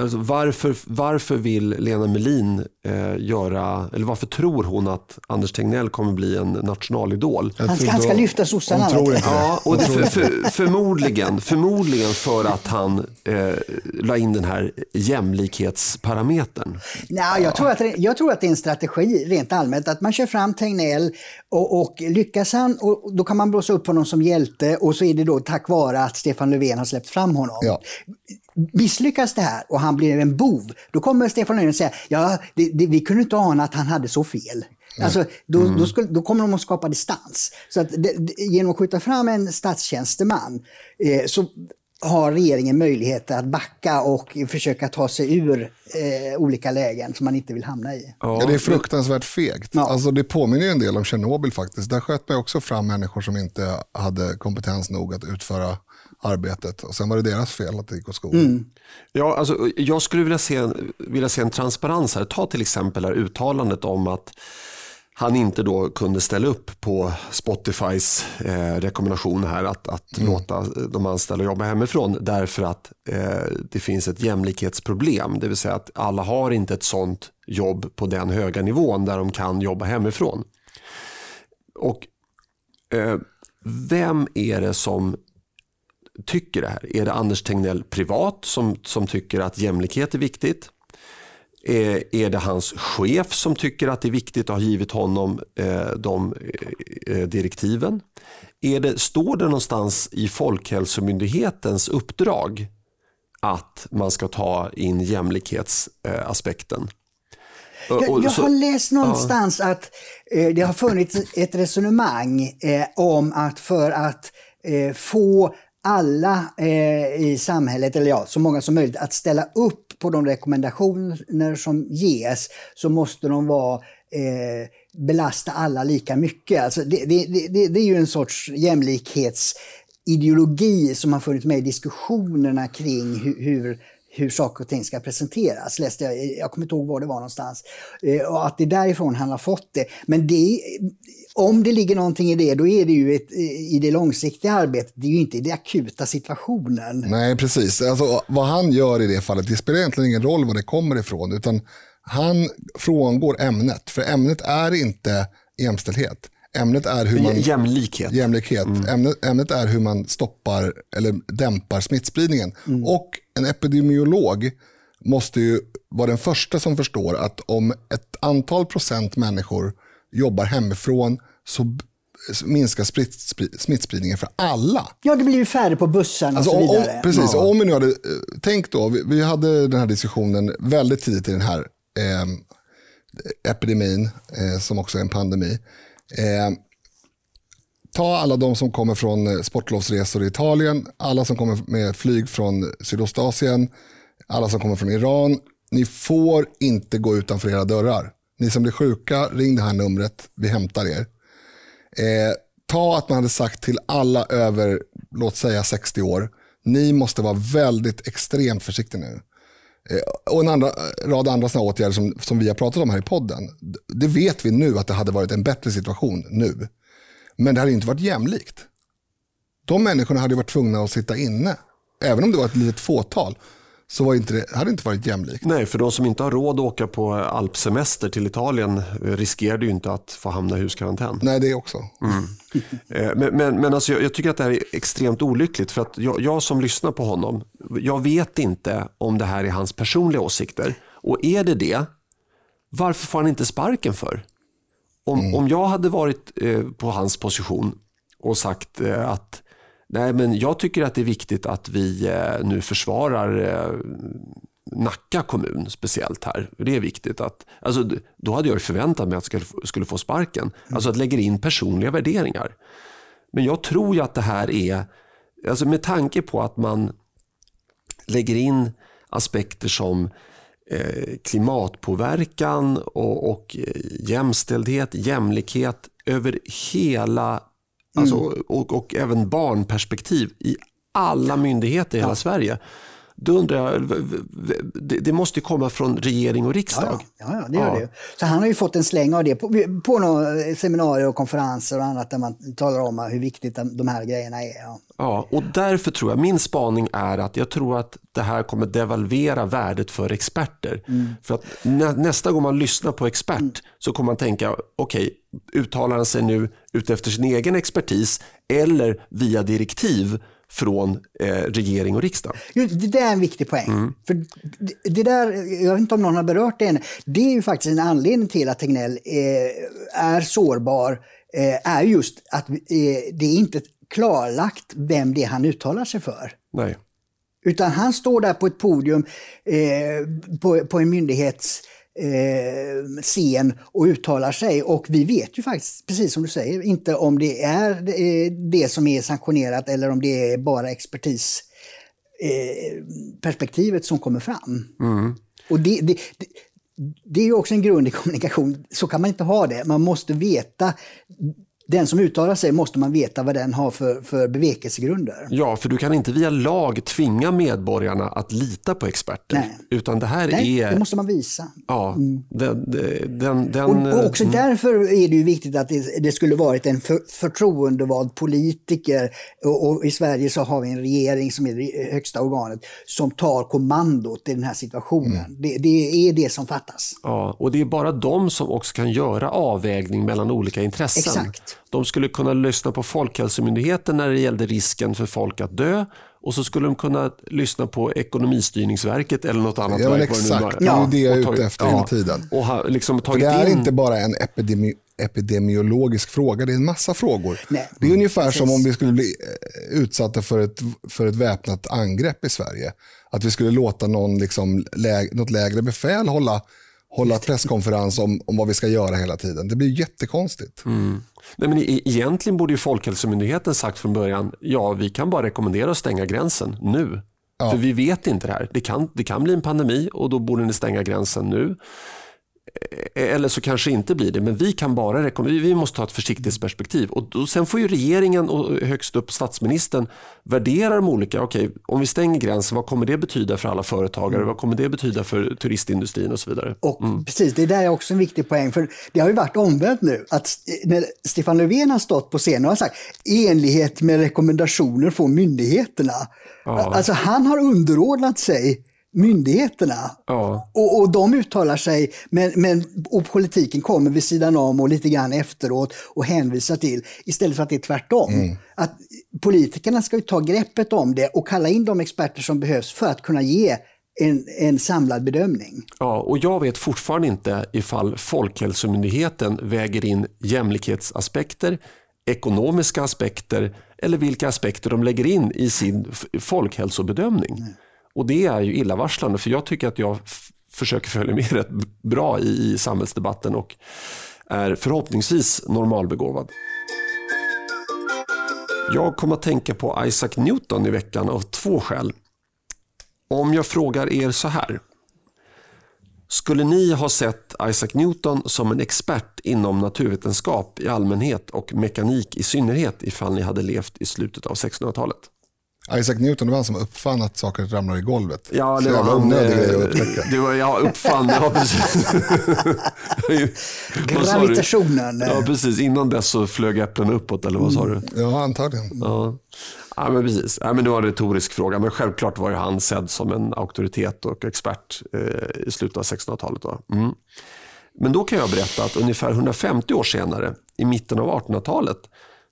Alltså varför, varför vill Lena Melin eh, göra, eller varför tror hon att Anders Tegnell kommer bli en nationalidol? Han ska, han ska lyfta sossarna. Hon tror inte. Ja, och det för, för, förmodligen, förmodligen för att han eh, la in den här jämlikhetsparametern. Nej, jag, tror att det, jag tror att det är en strategi rent allmänt. Att man kör fram Tegnell och, och lyckas han, och då kan man blåsa upp honom som hjälte och så är det då tack vare att Stefan Löfven har släppt fram honom. Ja. Misslyckas det här och han blir en bov, då kommer Stefan Löfven säga ja, det, det, vi kunde inte ana att han hade så fel. Alltså, då, Mm. då, skulle, då kommer de att skapa distans. Så att det, det, genom att skjuta fram en statstjänsteman eh, så har regeringen möjlighet att backa och försöka ta sig ur eh, olika lägen som man inte vill hamna i. Ja, det är fruktansvärt fegt. Ja. Alltså, det påminner ju en del om Tjernobyl faktiskt. Där sköt man också fram människor som inte hade kompetens nog att utföra arbetet. Och sen var det deras fel att det gick åt skogen. Ja, alltså, jag skulle vilja se, vilja se en transparens här. Ta till exempel det här uttalandet om att han inte då kunde ställa upp på Spotifys eh, rekommendation här att, att låta de anställda jobba hemifrån därför att eh, det finns ett jämlikhetsproblem. Det vill säga att alla har inte ett sånt jobb på den höga nivån där de kan jobba hemifrån. Och eh, vem är det som tycker det här? Är det Anders Tegnell privat som, som tycker att jämlikhet är viktigt? Är, är det hans chef som tycker att det är viktigt och har givit honom eh, de eh, direktiven? Är det, står det någonstans i Folkhälsomyndighetens uppdrag att man ska ta in jämlikhetsaspekten? Jag, Och- jag har läst någonstans att eh, det har funnits ett resonemang eh, om att för att eh, få alla eh, i samhället, eller ja, så många som möjligt, att ställa upp på de rekommendationer som ges så måste de vara eh, belasta alla lika mycket. Alltså det, det, det, det är ju en sorts jämlikhetsideologi som har funnits med i diskussionerna kring hur, hur hur saker och ting ska presenteras. Läste jag, jag kommer inte ihåg var det var någonstans. Eh, och att det är därifrån han har fått det. Men det, om det ligger någonting i det, då är det ju ett, i det långsiktiga arbetet, det är ju inte i den akuta situationen. Nej, precis. Alltså, vad han gör i det fallet, det spelar egentligen ingen roll var det kommer ifrån, utan han frångår ämnet. För ämnet är inte jämställdhet. Ämnet är hur man... Jämlikhet. Jämlikhet. Ämnet, ämnet är hur man stoppar eller dämpar smittspridningen. Och en epidemiolog måste ju vara den första som förstår att om ett antal procent människor jobbar hemifrån så minskar smittspridningen för alla. Ja, det blir ju färre på bussarna Alltså, och så vidare. om, precis, om vi nu hade, eh, tänk då, vi, vi hade den här diskussionen väldigt tidigt i den här eh, epidemin, eh, som också är en pandemi. Eh, ta alla de som kommer från eh, sportlovsresor i Italien, alla som kommer med flyg från Sydostasien, alla som kommer från Iran. Ni får inte gå utanför era dörrar. Ni som blir sjuka, ring det här numret, vi hämtar er. Eh, ta att man hade sagt till alla över, låt säga 60 år, ni måste vara väldigt extremt försiktiga nu. Eh, och en andra, rad andra såna åtgärder som, som vi har pratat om här i podden. Det vet vi nu att det hade varit en bättre situation nu. Men det hade inte varit jämlikt. De människorna hade varit tvungna att sitta inne. Även om det var ett litet fåtal så var inte det, hade det inte varit jämlikt. Nej, för de som inte har råd att åka på alpsemester till Italien riskerar ju inte att få hamna i huskarantän. Nej, det också. [LAUGHS] Eh, Men, men, men alltså jag, jag tycker att det här är extremt olyckligt för att jag, jag som lyssnar på honom, jag vet inte om det här är hans personliga åsikter. Och är det det, varför får han inte sparken för? Om, om jag hade varit eh, på hans position och sagt eh, att nej men jag tycker att det är viktigt att vi eh, nu försvarar eh, Nacka kommun speciellt här. Det är viktigt att, alltså, då hade jag förväntat mig att jag skulle, få sparken. Alltså att lägga in personliga värderingar. Men jag tror ju att det här är, alltså med tanke på att man lägger in aspekter som eh, klimatpåverkan och, och jämställdhet, jämlikhet över hela, alltså, och, och även barnperspektiv i alla myndigheter i hela Sverige. Då undrar jag, det, måste ju komma från regering och riksdag. Ja, ja, det gör det. Så han har ju fått en släng av det på, på några seminarier och konferenser och annat där man talar om hur viktigt de, här grejerna är. Ja. Ja, och därför tror jag, min spaning är att jag tror att det här kommer devalvera värdet för experter. För att nä, nästa gång man lyssnar på expert så kommer man tänka, okej, uttalar han sig nu utefter sin egen expertis eller via direktiv från eh, regering och riksdag? Det där är en viktig poäng. För det, det där, jag vet inte om någon har berört det än, det är ju faktiskt en anledning till att Tegnell eh, är sårbar, eh, är just att eh, det är inte klarlagt vem det är han uttalar sig för. Nej. Utan han står där på ett podium eh, på, på en myndighets eh, scen och uttalar sig. Och vi vet ju faktiskt, precis som du säger, inte om det är eh, det som är sanktionerat eller om det är bara expertis eh, som kommer fram. Mm. Och det, det, det, det är ju också en grund i kommunikation. Så kan man inte ha det. Man måste veta den som uttalar sig måste man veta vad den har för, för bevekelsegrunder. Ja, för du kan inte via lag tvinga medborgarna att lita på experter. Nej. Utan det här Nej, är... det måste man visa. Ja, den, den, den, Och, och också mm. därför är det ju viktigt att det, det skulle varit en för, förtroendevald politiker. Och, och, I Sverige så har vi en regering som är det högsta organet som tar kommandot i den här situationen. Det, det är det som fattas. Ja, och det är bara de som också kan göra avvägning mellan olika intressen. Exakt. De skulle kunna lyssna på Folkhälsomyndigheten när det gällde risken för folk att dö och så skulle de kunna lyssna på Ekonomistyrningsverket eller något annat Ja, men verk. exakt. Det är det jag är ute efter hela tiden. Och ha, liksom det är in... inte bara en epidemi epidemiologisk fråga, det är en massa frågor. Nej. Det är ungefär som Precis. om vi skulle bli eh, utsatta för ett, för ett väpnat angrepp i Sverige. Att vi skulle låta någon liksom läg, något lägre befäl hålla, hålla presskonferens om, om vad vi ska göra hela tiden. Det blir jättekonstigt. Nej, men egentligen borde ju Folkhälsomyndigheten sagt från början, ja vi kan bara rekommendera att stänga gränsen nu. För vi vet inte det här. Det kan, det kan bli en pandemi och då borde ni stänga gränsen nu. Eh, Eller så kanske inte blir det, men vi kan bara rekommendera, vi måste ha ett försiktighetsperspektiv. Och sen får ju regeringen och högst upp statsministern värdera de olika, okej om vi stänger gränsen, vad kommer det betyda för alla företagare? Vad kommer det betyda för turistindustrin och så vidare? Och precis, det där är också en viktig poäng. För det har ju varit omvänt nu. Att när Stefan Löfven har stått på scenen och har sagt i enlighet med rekommendationer från myndigheterna. Alltså han har underordnat sig myndigheterna. Ja. Och, och de uttalar sig, men, men, och politiken kommer vid sidan om och lite grann efteråt och hänvisar till, istället för att det är tvärtom. Att politikerna ska ta greppet om det och kalla in de experter som behövs för att kunna ge en, en samlad bedömning. Ja, och jag vet fortfarande inte ifall Folkhälsomyndigheten väger in jämlikhetsaspekter, ekonomiska aspekter eller vilka aspekter de lägger in i sin folkhälsobedömning. Och det är ju illavarslande för jag tycker att jag försöker följa med [LAUGHS] rätt bra i, i samhällsdebatten och är förhoppningsvis normalbegåvad. Jag kom att tänka på Isaac Newton i veckan av två skäl. Om jag frågar er så här. Skulle ni ha sett Isaac Newton som en expert inom naturvetenskap i allmänhet och mekanik i synnerhet ifall ni hade levt i slutet av 1600-talet? Isaac Newton det var han som uppfann att saker ramlar i golvet. Ja, Så det var jävla han. onödig grej att eh, upptäcka. Det var, ja, uppfann, ja precis. [LAUGHS] Gravitationen. Ja, precis. Innan dess så flög äpplen uppåt, eller vad sa du? Ja, antagligen. Ja. Ja, men precis. Ja, men det var en retorisk fråga, men självklart var ju han sedd som en auktoritet och expert eh, i slutet av 1600-talet. Då. Mm. Men då kan jag berätta att ungefär 150 år senare, i mitten av 1800-talet,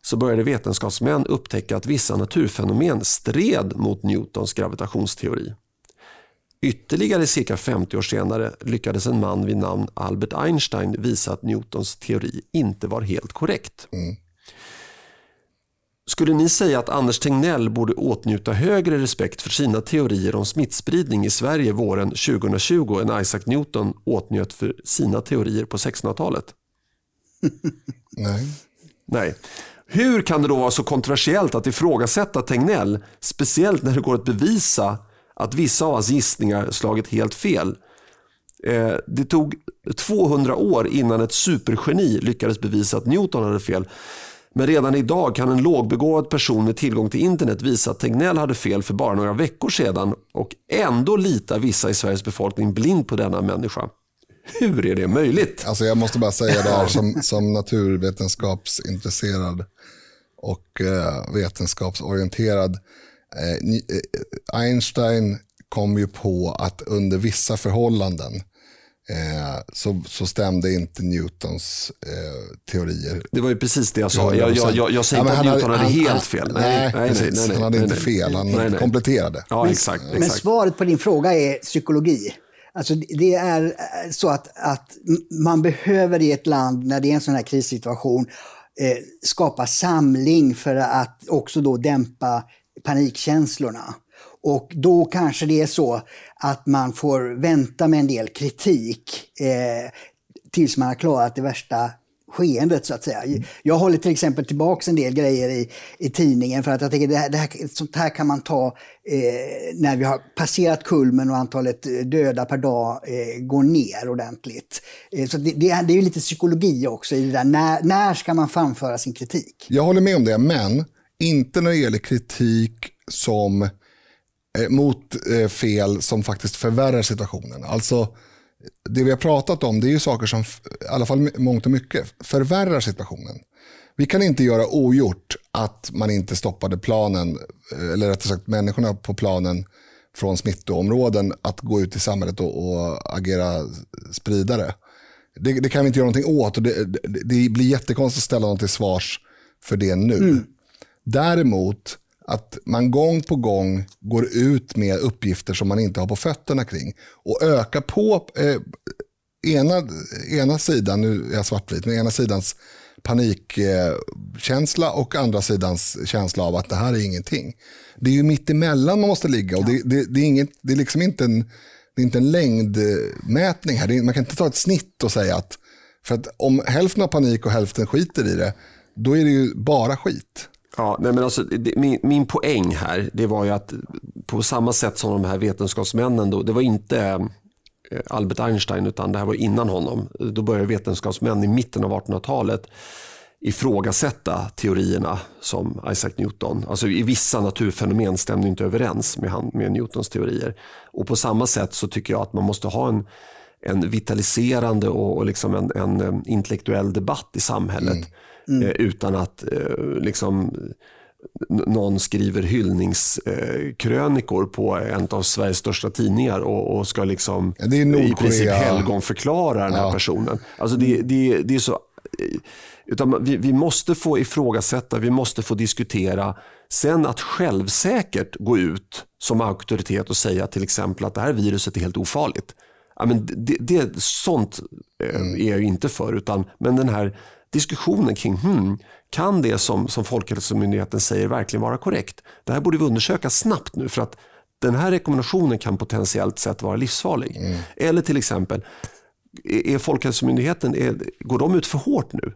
så började vetenskapsmän upptäcka att vissa naturfenomen stred mot Newtons gravitationsteori. Ytterligare cirka 50 år senare lyckades en man vid namn Albert Einstein visa att Newtons teori inte var helt korrekt. Skulle ni säga att Anders Tegnell borde åtnjuta högre respekt för sina teorier om smittspridning i Sverige våren 2020 än Isaac Newton åtnjöt för sina teorier på 1600-talet? [LAUGHS] Nej. Nej. Hur kan det då vara så kontroversiellt att ifrågasätta Tegnell, speciellt när det går att bevisa att vissa av hans gissningar slagit helt fel? Eh, det tog 200 år innan ett supergeni lyckades bevisa att Newton hade fel. Men redan idag kan en lågbegåvad person med tillgång till internet visa att Tegnell hade fel för bara några veckor sedan och ändå litar vissa i Sveriges befolkning blind på denna människa. Hur är det möjligt? Alltså jag måste bara säga det här [LAUGHS] som, som naturvetenskapsintresserad och eh, vetenskapsorienterad. Eh, eh, Einstein kom ju på att under vissa förhållanden så, så stämde inte Newtons eh, teorier. Det var ju precis det jag sa. Jag, jag, jag, jag säger Ja, men inte att han Newton hade han- helt han- fel. Nej, precis. han hade nej, inte nej. fel, han Nej, nej. kompletterade. Ja, exakt. Men exakt. svaret på din fråga är psykologi. Alltså det är så att, att man behöver i ett land när det är en sån här krissituation eh, skapa samling för att också då dämpa panikkänslorna. Och då kanske det är så att man får vänta med en del kritik eh, tills man har klarat det värsta skeendet så att säga. Jag håller till exempel tillbaka en del grejer i, i tidningen för att jag tänker det här, det här, sånt här kan man ta eh, när vi har passerat kulmen och antalet döda per dag eh, går ner ordentligt. Eh, så det, det, är, det är lite psykologi också i det där. När, när ska man framföra sin kritik? Jag håller med om det, men inte när det gäller kritik som eh, mot eh, fel som faktiskt förvärrar situationen. Alltså det vi har pratat om det är ju saker som, i alla fall mångt och mycket, förvärrar situationen. Vi kan inte göra ogjort att man inte stoppade planen, eller rättare sagt människorna på planen från smittoområden att gå ut i samhället och, och agera spridare. Det, det, kan vi inte göra någonting åt och det, det, det blir jättekonstigt att ställa någon till svars för det nu. Mm. Däremot att man gång på gång går ut med uppgifter som man inte har på fötterna kring och ökar på eh, ena, ena sidan, nu är jag svartvit, men ena sidans panikkänsla och andra sidans känsla av att det här är ingenting. Det är ju mitt emellan man måste ligga och det, det, det är, inget, det är liksom inte en, det är inte en längdmätning här. Är, man kan inte ta ett snitt och säga att, för att om hälften har panik och hälften skiter i det, då är det ju bara skit. Ja, nej men alltså, det, min, min poäng här det var ju att på samma sätt som de här vetenskapsmännen, då, det var inte eh, Albert Einstein utan det här var innan honom. Då började vetenskapsmän i mitten av 1800-talet ifrågasätta teorierna som Isaac Newton. Alltså i vissa naturfenomen stämde inte överens med, han, med Newtons teorier. Och på samma sätt så tycker jag att man måste ha en, en vitaliserande och, och liksom en, en, eh, intellektuell debatt i samhället. Mm mm. Eh, utan att eh, liksom någon skriver hyllningskrönikor på en av Sveriges största tidningar och, och ska liksom ja, i princip helgonförklara den här ja. personen. Alltså det, det, det är så... Utan vi, vi måste få ifrågasätta, vi måste få diskutera. Sen att självsäkert gå ut som auktoritet och säga till exempel att det här viruset är helt ofarligt. Ja, men det, det, sånt eh, mm. är jag inte för, utan, men den här diskussionen kring hmm, kan det som, som Folkhälsomyndigheten säger verkligen vara korrekt? Det här borde vi undersöka snabbt nu för att den här rekommendationen kan potentiellt sett vara livsfarlig. Mm. Eller till exempel, är Folkhälsomyndigheten, är, går de ut för hårt nu?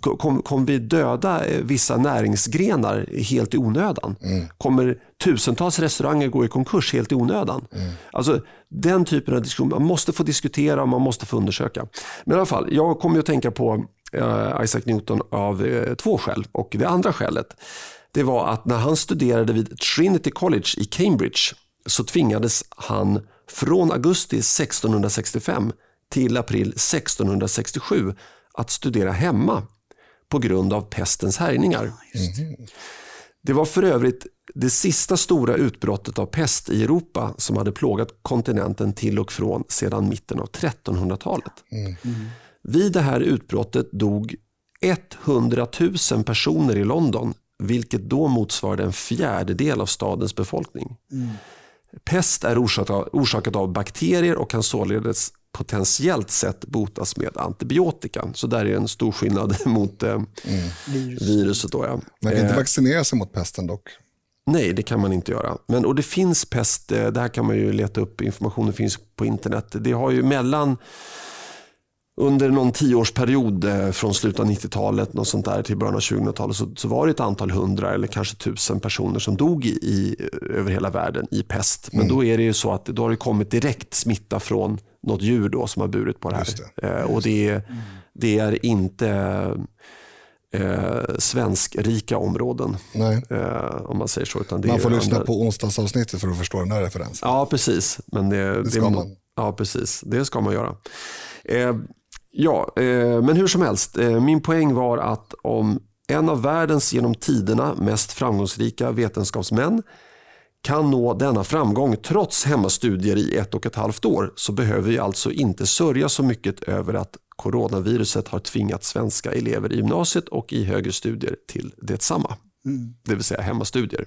Kommer kom vi döda eh, vissa näringsgrenar helt i onödan? Mm. Kommer tusentals restauranger gå i konkurs helt i onödan? Mm. Alltså, den typen av diskussion, man måste få diskutera och man måste få undersöka. Men i alla fall, jag kommer att tänka på Isaac Newton av uh, två skäl. Och det andra skälet det var att när han studerade vid Trinity College i Cambridge så tvingades han från augusti 1665 till april 1667 att studera hemma på grund av pestens härjningar. Mm. Det var för övrigt det sista stora utbrottet av pest i Europa som hade plågat kontinenten till och från sedan mitten av 1300-talet. Mm. Vid det här utbrottet dog 100 000 personer i London vilket då motsvarade en fjärdedel av stadens befolkning. Mm. Pest är orsakat, av bakterier och kan således potentiellt sett botas med antibiotika. Så där är en stor skillnad [LAUGHS] mot eh, mm. viruset. Då, ja. Man kan inte eh, vaccinera sig mot pesten dock. Nej, det kan man inte göra. Men, och det finns pest, eh, där kan man ju leta upp information, finns på internet. Det har ju mellan under någon tioårsperiod eh, från slutet av 90-talet något sånt där, till början av 2000-talet så, så, var det ett antal hundra eller kanske tusen personer som dog i, i över hela världen i pest. Men mm. då är det ju så att då har det kommit direkt smitta från något djur då som har burit på det här. Det. Eh, och det, det är inte eh, svenskrika områden. Eh, om man säger så. Utan man får lyssna andra... på onsdagsavsnittet för att förstå den här referensen. Ja, precis. Men det, det ska man. Ja, precis. Det ska man göra. Eh, Ja, eh, men hur som helst. Eh, min poäng var att om en av världens genom tiderna mest framgångsrika vetenskapsmän kan nå denna framgång trots hemmastudier i ett och ett halvt år så behöver vi alltså inte sörja så mycket över att coronaviruset har tvingat svenska elever i gymnasiet och i högre studier till detsamma. Mm. Det vill säga hemmastudier.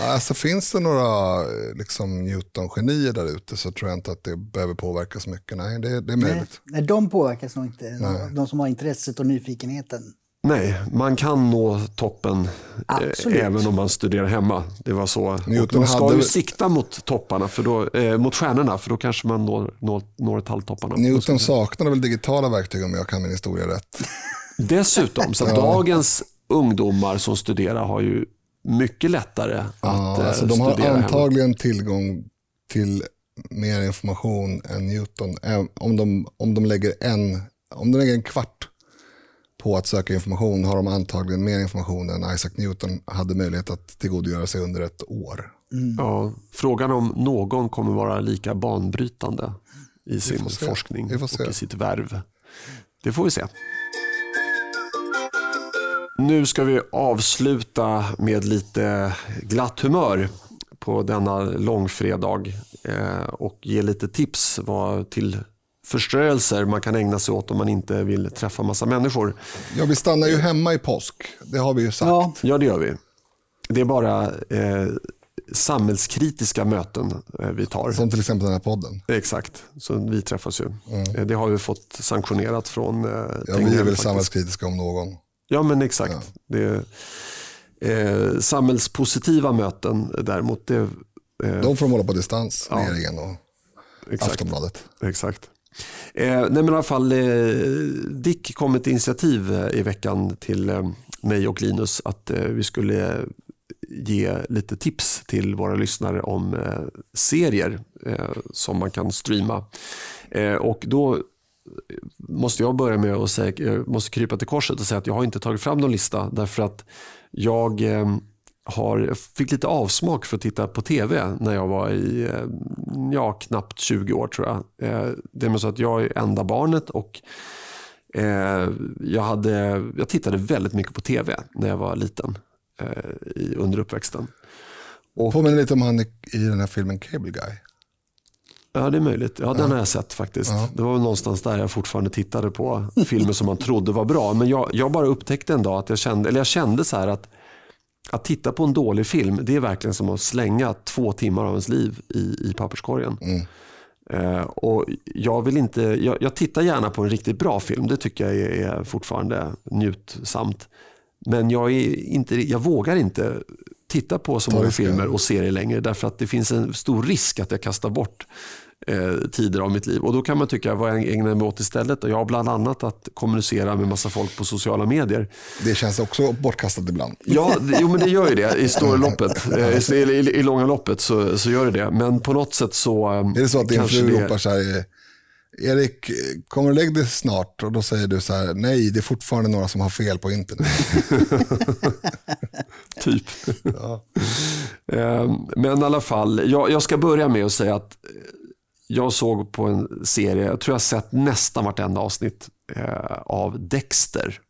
Alltså, finns det några liksom, Newton-genier där ute så tror jag inte att det behöver påverka så mycket. Nej, det, det är möjligt. Nej, de påverkas nog inte. Nej. De som har intresset och nyfikenheten. Nej, man kan nå toppen eh, även om man studerar hemma. Det var så. Newton man ska hade ju sikta mot topparna, för då, eh, mot stjärnorna, för då kanske man når, når, når talltopparna. Newton saknade väl digitala verktyg om jag kan min historia rätt. Dessutom, så att dagens ungdomar som studerar har ju mycket lättare att Ja, eh, alltså de har studera hemma. antagligen tillgång till mer information än Newton. Om de, om, de lägger en, om de lägger en kvart på att söka information har de antagligen mer information än Isaac Newton hade möjlighet att tillgodogöra sig under ett år. Ja, frågan om någon kommer vara lika banbrytande i sin forskning och i sitt värv. Det får vi se. Nu ska vi avsluta med lite glatt humör på denna långfredag eh, och ge lite tips vad till förströelser man kan ägna sig åt om man inte vill träffa massa människor. Ja, vi stannar ju hemma i påsk. Det har vi ju sagt. Ja, Ja, det gör vi. Det är bara eh, samhällskritiska möten eh, vi tar. Som till exempel den här podden. Exakt, så vi träffas ju. Eh, Det har vi fått sanktionerat från eh, Ja, vi är väl faktiskt. samhällskritiska om någon. Ja, men exakt. Det, eh, samhällspositiva möten däremot, det, eh, De får de hålla på distans, Ja. regeringen och exakt. Aftonbladet. exakt. Eh, nej, men i alla fall, eh, Dick kom ett initiativ eh, i veckan till eh, mig och Linus att eh, vi skulle ge lite tips till våra lyssnare om eh, serier som man kan streama. Och då måste jag börja med att säga, jag måste krypa till korset och säga att jag har inte tagit fram någon lista därför att jag eh, har, fick lite avsmak för att titta på tv när jag var i eh, ja, knappt 20 år tror jag. Det är så att jag är enda barnet och jag, hade, jag tittade väldigt mycket på tv när jag var liten under uppväxten. Och, Påminner lite om han i den här filmen Cable Guy. Ja, det är möjligt. Ja, den har jag sett faktiskt. Det var någonstans där jag fortfarande tittade på filmer som man trodde var bra. Men jag, jag bara upptäckte en dag att jag kände, eller jag kände så här att att titta på en dålig film, det är verkligen som att slänga två timmar av ens liv i, i papperskorgen. Eh, och jag, vill inte, jag, jag tittar gärna på en riktigt bra film, det tycker jag är, är fortfarande njutsamt. Men jag, är inte, jag vågar inte titta på så många filmer och serier längre därför att det finns en stor risk att jag kastar bort eh, tider av mitt liv. Och då kan man tycka, vad jag ägnar mig åt istället? Och jag har bland annat att kommunicera med massa folk på sociala medier. Det känns också bortkastat ibland. Ja, jo, men det gör ju det i [LAUGHS] loppet. Eh, I, i, I långa loppet så, så gör det det. Men på något sätt så... eh, Är det så att din fru ropar så här, Erik, kommer du lägga dig snart? Och då säger du så här, nej, det är fortfarande några som har fel på internet. [LAUGHS] Typ. Eh, Men i alla fall, jag, jag ska börja med att säga att jag såg på en serie, jag tror jag har sett nästan vartenda avsnitt eh, av Dexter.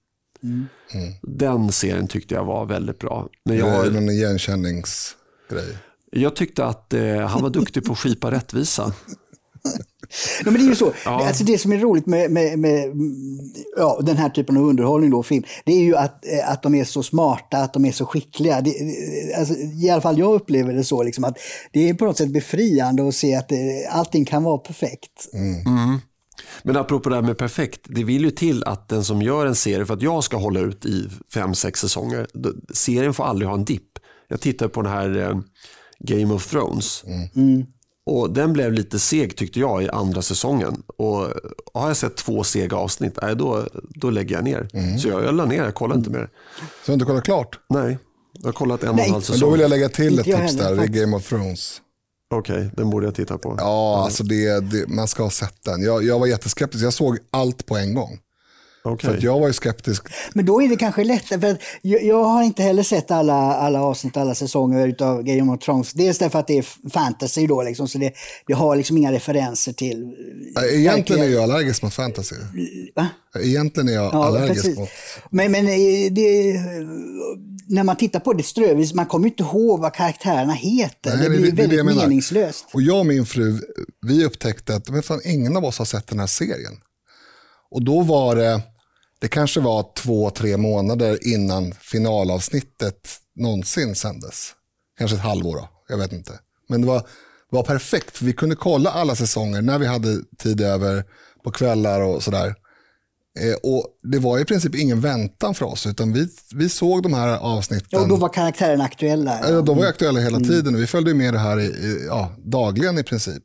Den serien tyckte jag var väldigt bra. Men Det är jag, någon igenkänningsgrej. jag tyckte att eh, han var duktig på att skipa rättvisa. [LAUGHS] Men det är ju så. [LAUGHS] Ja. Alltså det som är roligt med, med, med mm, ja, den här typen av underhållning, då, film, det är ju att, eh, att de är så smarta, att de är så skickliga. Det, det- alltså, I alla fall jag upplever det så, liksom, att det är på något sätt befriande att se att eh, allting kan vara perfekt. Men apropå det här med perfekt, det vill ju till att den som gör en serie, för att jag ska hålla ut i fem, sex säsonger, då- serien får aldrig ha en dipp. Jag tittade på den här eh, Game of Thrones. Och Den blev lite seg tyckte jag i andra säsongen. Och Har jag sett två sega avsnitt, nej, då, då lägger jag ner. Så jag, jag la ner, jag kollar inte mer. Så du har inte kollat klart? Nej, jag har kollat en och en Nej. halv Men säsong. då vill jag lägga till ett tips där, det är. Game of Thrones. Okej, den borde jag titta på. Ja, alltså det, det, man ska ha sett den. Jag, jag var jätteskeptisk, jag såg allt på en gång. Okej. För att jag var ju skeptisk. Men då är det kanske lättare, för att jag, jag har inte heller sett alla, alla avsnitt, alla säsonger av Game of Thrones. Dels därför att det är fantasy då, liksom, så det, det har liksom inga referenser till... Egentligen är jag allergisk mot fantasy. Va? Egentligen är jag Ja, allergisk precis. mot... Men, men eh, det, när man tittar på det strövis, man kommer ju inte ihåg vad karaktärerna heter. Nej, det blir det det väldigt menar. meningslöst. Och jag och min fru, vi upptäckte att men fan, ingen av oss har sett den här serien. Och då var det, det kanske var två, tre månader innan finalavsnittet någonsin sändes. Kanske ett halvår då, jag vet inte. Men det var, var perfekt, för vi kunde kolla alla säsonger när vi hade tid över på kvällar och sådär. Eh, och det var i princip ingen väntan för oss, utan vi, vi såg de här avsnitten. Ja, och då var karaktärerna aktuella. Ja, de var aktuella hela tiden och vi följde med det här i, i, ja, dagligen i princip.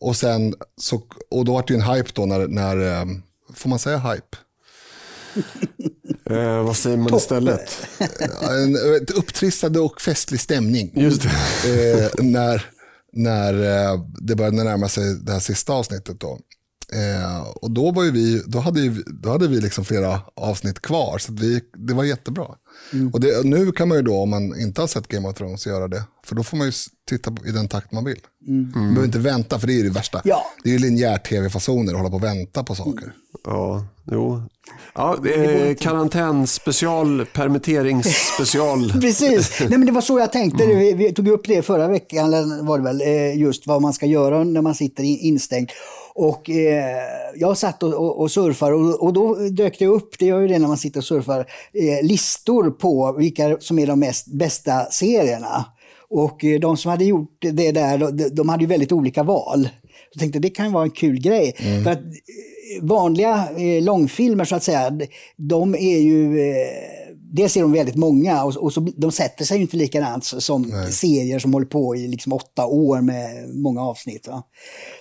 Och, sen, så, och då var det ju en hype då när, när eh, får man säga hype? Eh, vad säger man istället? en ett upptrissad och festlig stämning. Just. Eh, när, när eh, det började närma sig det här sista avsnittet. Då. Eh, och då, var vi, då hade, vi, då hade vi liksom flera avsnitt kvar, så vi, det var jättebra. Mm. Och det, nu kan man ju då, om man inte har sett Game of Thrones, göra det. För då får man ju titta i den takt man vill. Mm. Man behöver inte vänta, för det är det värsta. Ja. Det är ju linjär tv-fasoner att hålla på och vänta på saker. Mm. Ja, jo. Ja, eh, karantänspecial, permitteringsspecial. [LAUGHS] Precis, Nej, men det var så jag tänkte. Mm. Vi, vi, tog upp det förra veckan, var det väl, eh, just vad man ska göra när man sitter instängd. Och eh, jag satt och, och, och surfade och, och, då dök det upp, det gör ju det när man sitter och surfar, eh, listor på vilka som är de mest bästa serierna. Och eh, de som hade gjort det där, de, de hade ju väldigt olika val. Jag tänkte det kan vara en kul grej. Mm. För att eh, vanliga eh, långfilmer så att säga, de är ju eh, dels är de väldigt många och, och så, de sätter sig inte likadant som Nej. serier som håller på i liksom åtta år med många avsnitt. Va?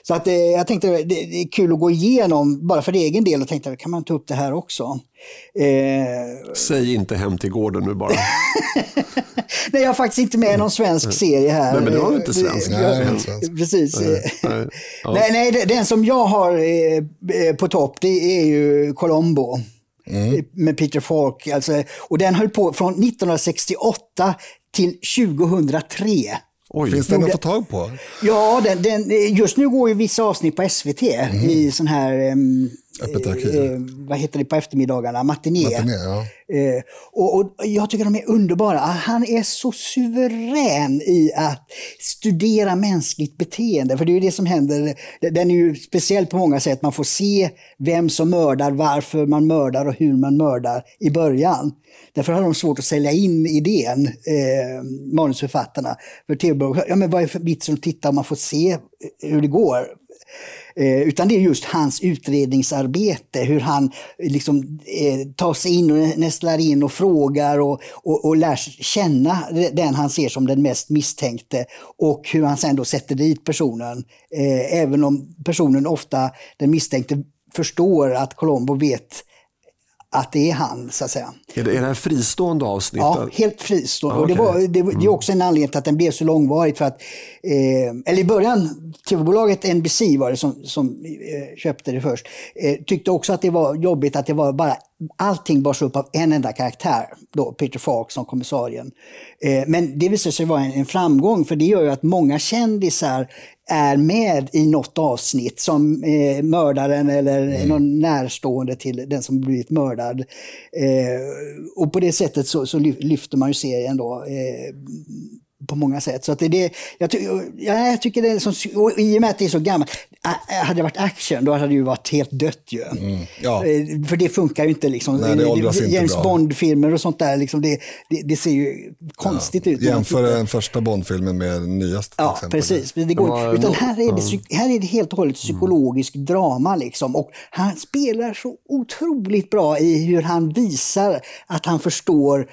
Så att, eh, jag tänkte det, det, är kul att gå igenom, bara för egen del, och tänkte kan man ta upp det här också. Eh... Säg inte Hem till gården nu bara. [LAUGHS] Nej, jag har faktiskt inte med någon svensk serie här. Nej, men det var inte svensk. Nej, [LAUGHS] svensk. Precis. Nej, nej. Ja. nej, nej, den som jag har eh, på topp, det är ju Colombo. Mm. Med Peter Falk. Alltså, och den höll på från 1968 till 2003. Oj. Finns den att få tag på? Ja, den, den, just nu går ju vissa avsnitt på SVT mm. i sån här um, Öppet arkiv. Eh, vad heter det på eftermiddagarna? Matiné. Matiné ja. eh, och, och, jag tycker de är underbara. Han är så suverän i att studera mänskligt beteende. För det är ju det som händer. Den är ju speciell på många sätt. Man får se vem som mördar, varför man mördar och hur man mördar i början. Därför har de svårt att sälja in idén, eh, manusförfattarna. För tv ja, men vad är vitsen att titta om man får se hur det går? Eh, utan det är just hans utredningsarbete, hur han liksom, eh, tar sig in och nästlar in och frågar och, och, och lär känna den han ser som den mest misstänkte och hur han sen då sätter dit personen. Eh, även om personen ofta, den misstänkte, förstår att Colombo vet att det är han, så att säga. Är det, är det här fristående avsnitt? Ja, helt fristående. Ah, okay. och det, var, det, det, är mm. också en anledning till att den blev så långvarigt. För att, eh, eller i början, tv-bolaget NBC var det som, som eh, köpte det först, eh, tyckte också att det var jobbigt att det var bara allting bars upp av en enda karaktär, då Peter Falk som kommissarien. Eh, men det visade sig vara en, framgång för det gör ju att många kändisar är med i något avsnitt som eh, mördaren eller mm. någon närstående till den som blivit mördad. Eh, och på det sättet så, så lyfter man ju serien då eh, på många sätt. Så att det, det, jag, ty, ja, jag tycker det är som, i och med att det är så gammalt, hade det varit action då hade det ju varit helt dött ju. Mm, ja. Eh, för det funkar ju inte liksom. Nej, det James Bond-filmer och sånt där, liksom, det, det, det, ser ju konstigt ja. ut. Jämför den första Bond-filmen med den nyaste. Ja, exempel. precis. Det går, utan här är, det, här är det helt och hållet psykologisk mm. drama liksom. Och han spelar så otroligt bra i hur han visar att han förstår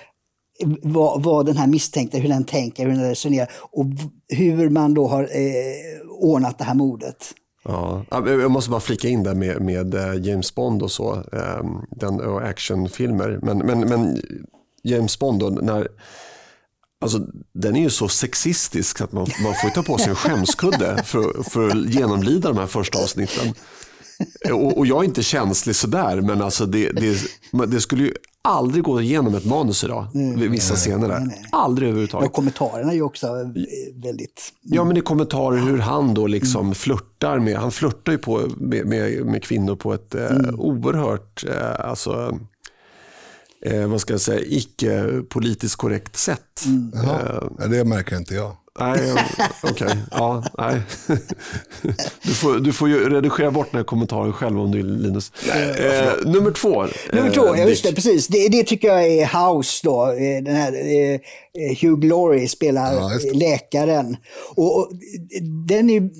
vad, vad den här misstänkte, hur den tänker, hur den resonerar och hur man då har eh, ordnat det här mordet. Ja, jag måste bara flika in där med, med eh, James Bond och så, ehm, den, eh, och actionfilmer. Men, men, men James Bond, då, när, alltså, den är ju så sexistisk att man, man får ta på sig en skämskudde för, för att genomlida de här första avsnitten. Och, och, jag är inte känslig sådär, men alltså det, det, det skulle ju aldrig gå igenom ett manus idag, nej, vissa nej, scener där. Nej, aldrig överhuvudtaget. Och kommentarerna är ju också väldigt... Ja, men det är kommentarer hur han då liksom mm. flörtar med, han flörtar ju på, med, med, med kvinnor på ett eh, mm. oerhört, eh, alltså, eh, vad ska jag säga, icke politiskt korrekt sätt. Mm. Eh, det märker inte jag. Nej, okej. Okay. Ja, nej. Du får, du får ju redigera bort den här kommentaren själv om du vill, Linus. Eh, nummer två. Nummer två, ja just det, precis. Det, det, tycker jag är House då. Eh, den här, eh, Hugh Laurie spelar ja, läkaren. Och, och, den är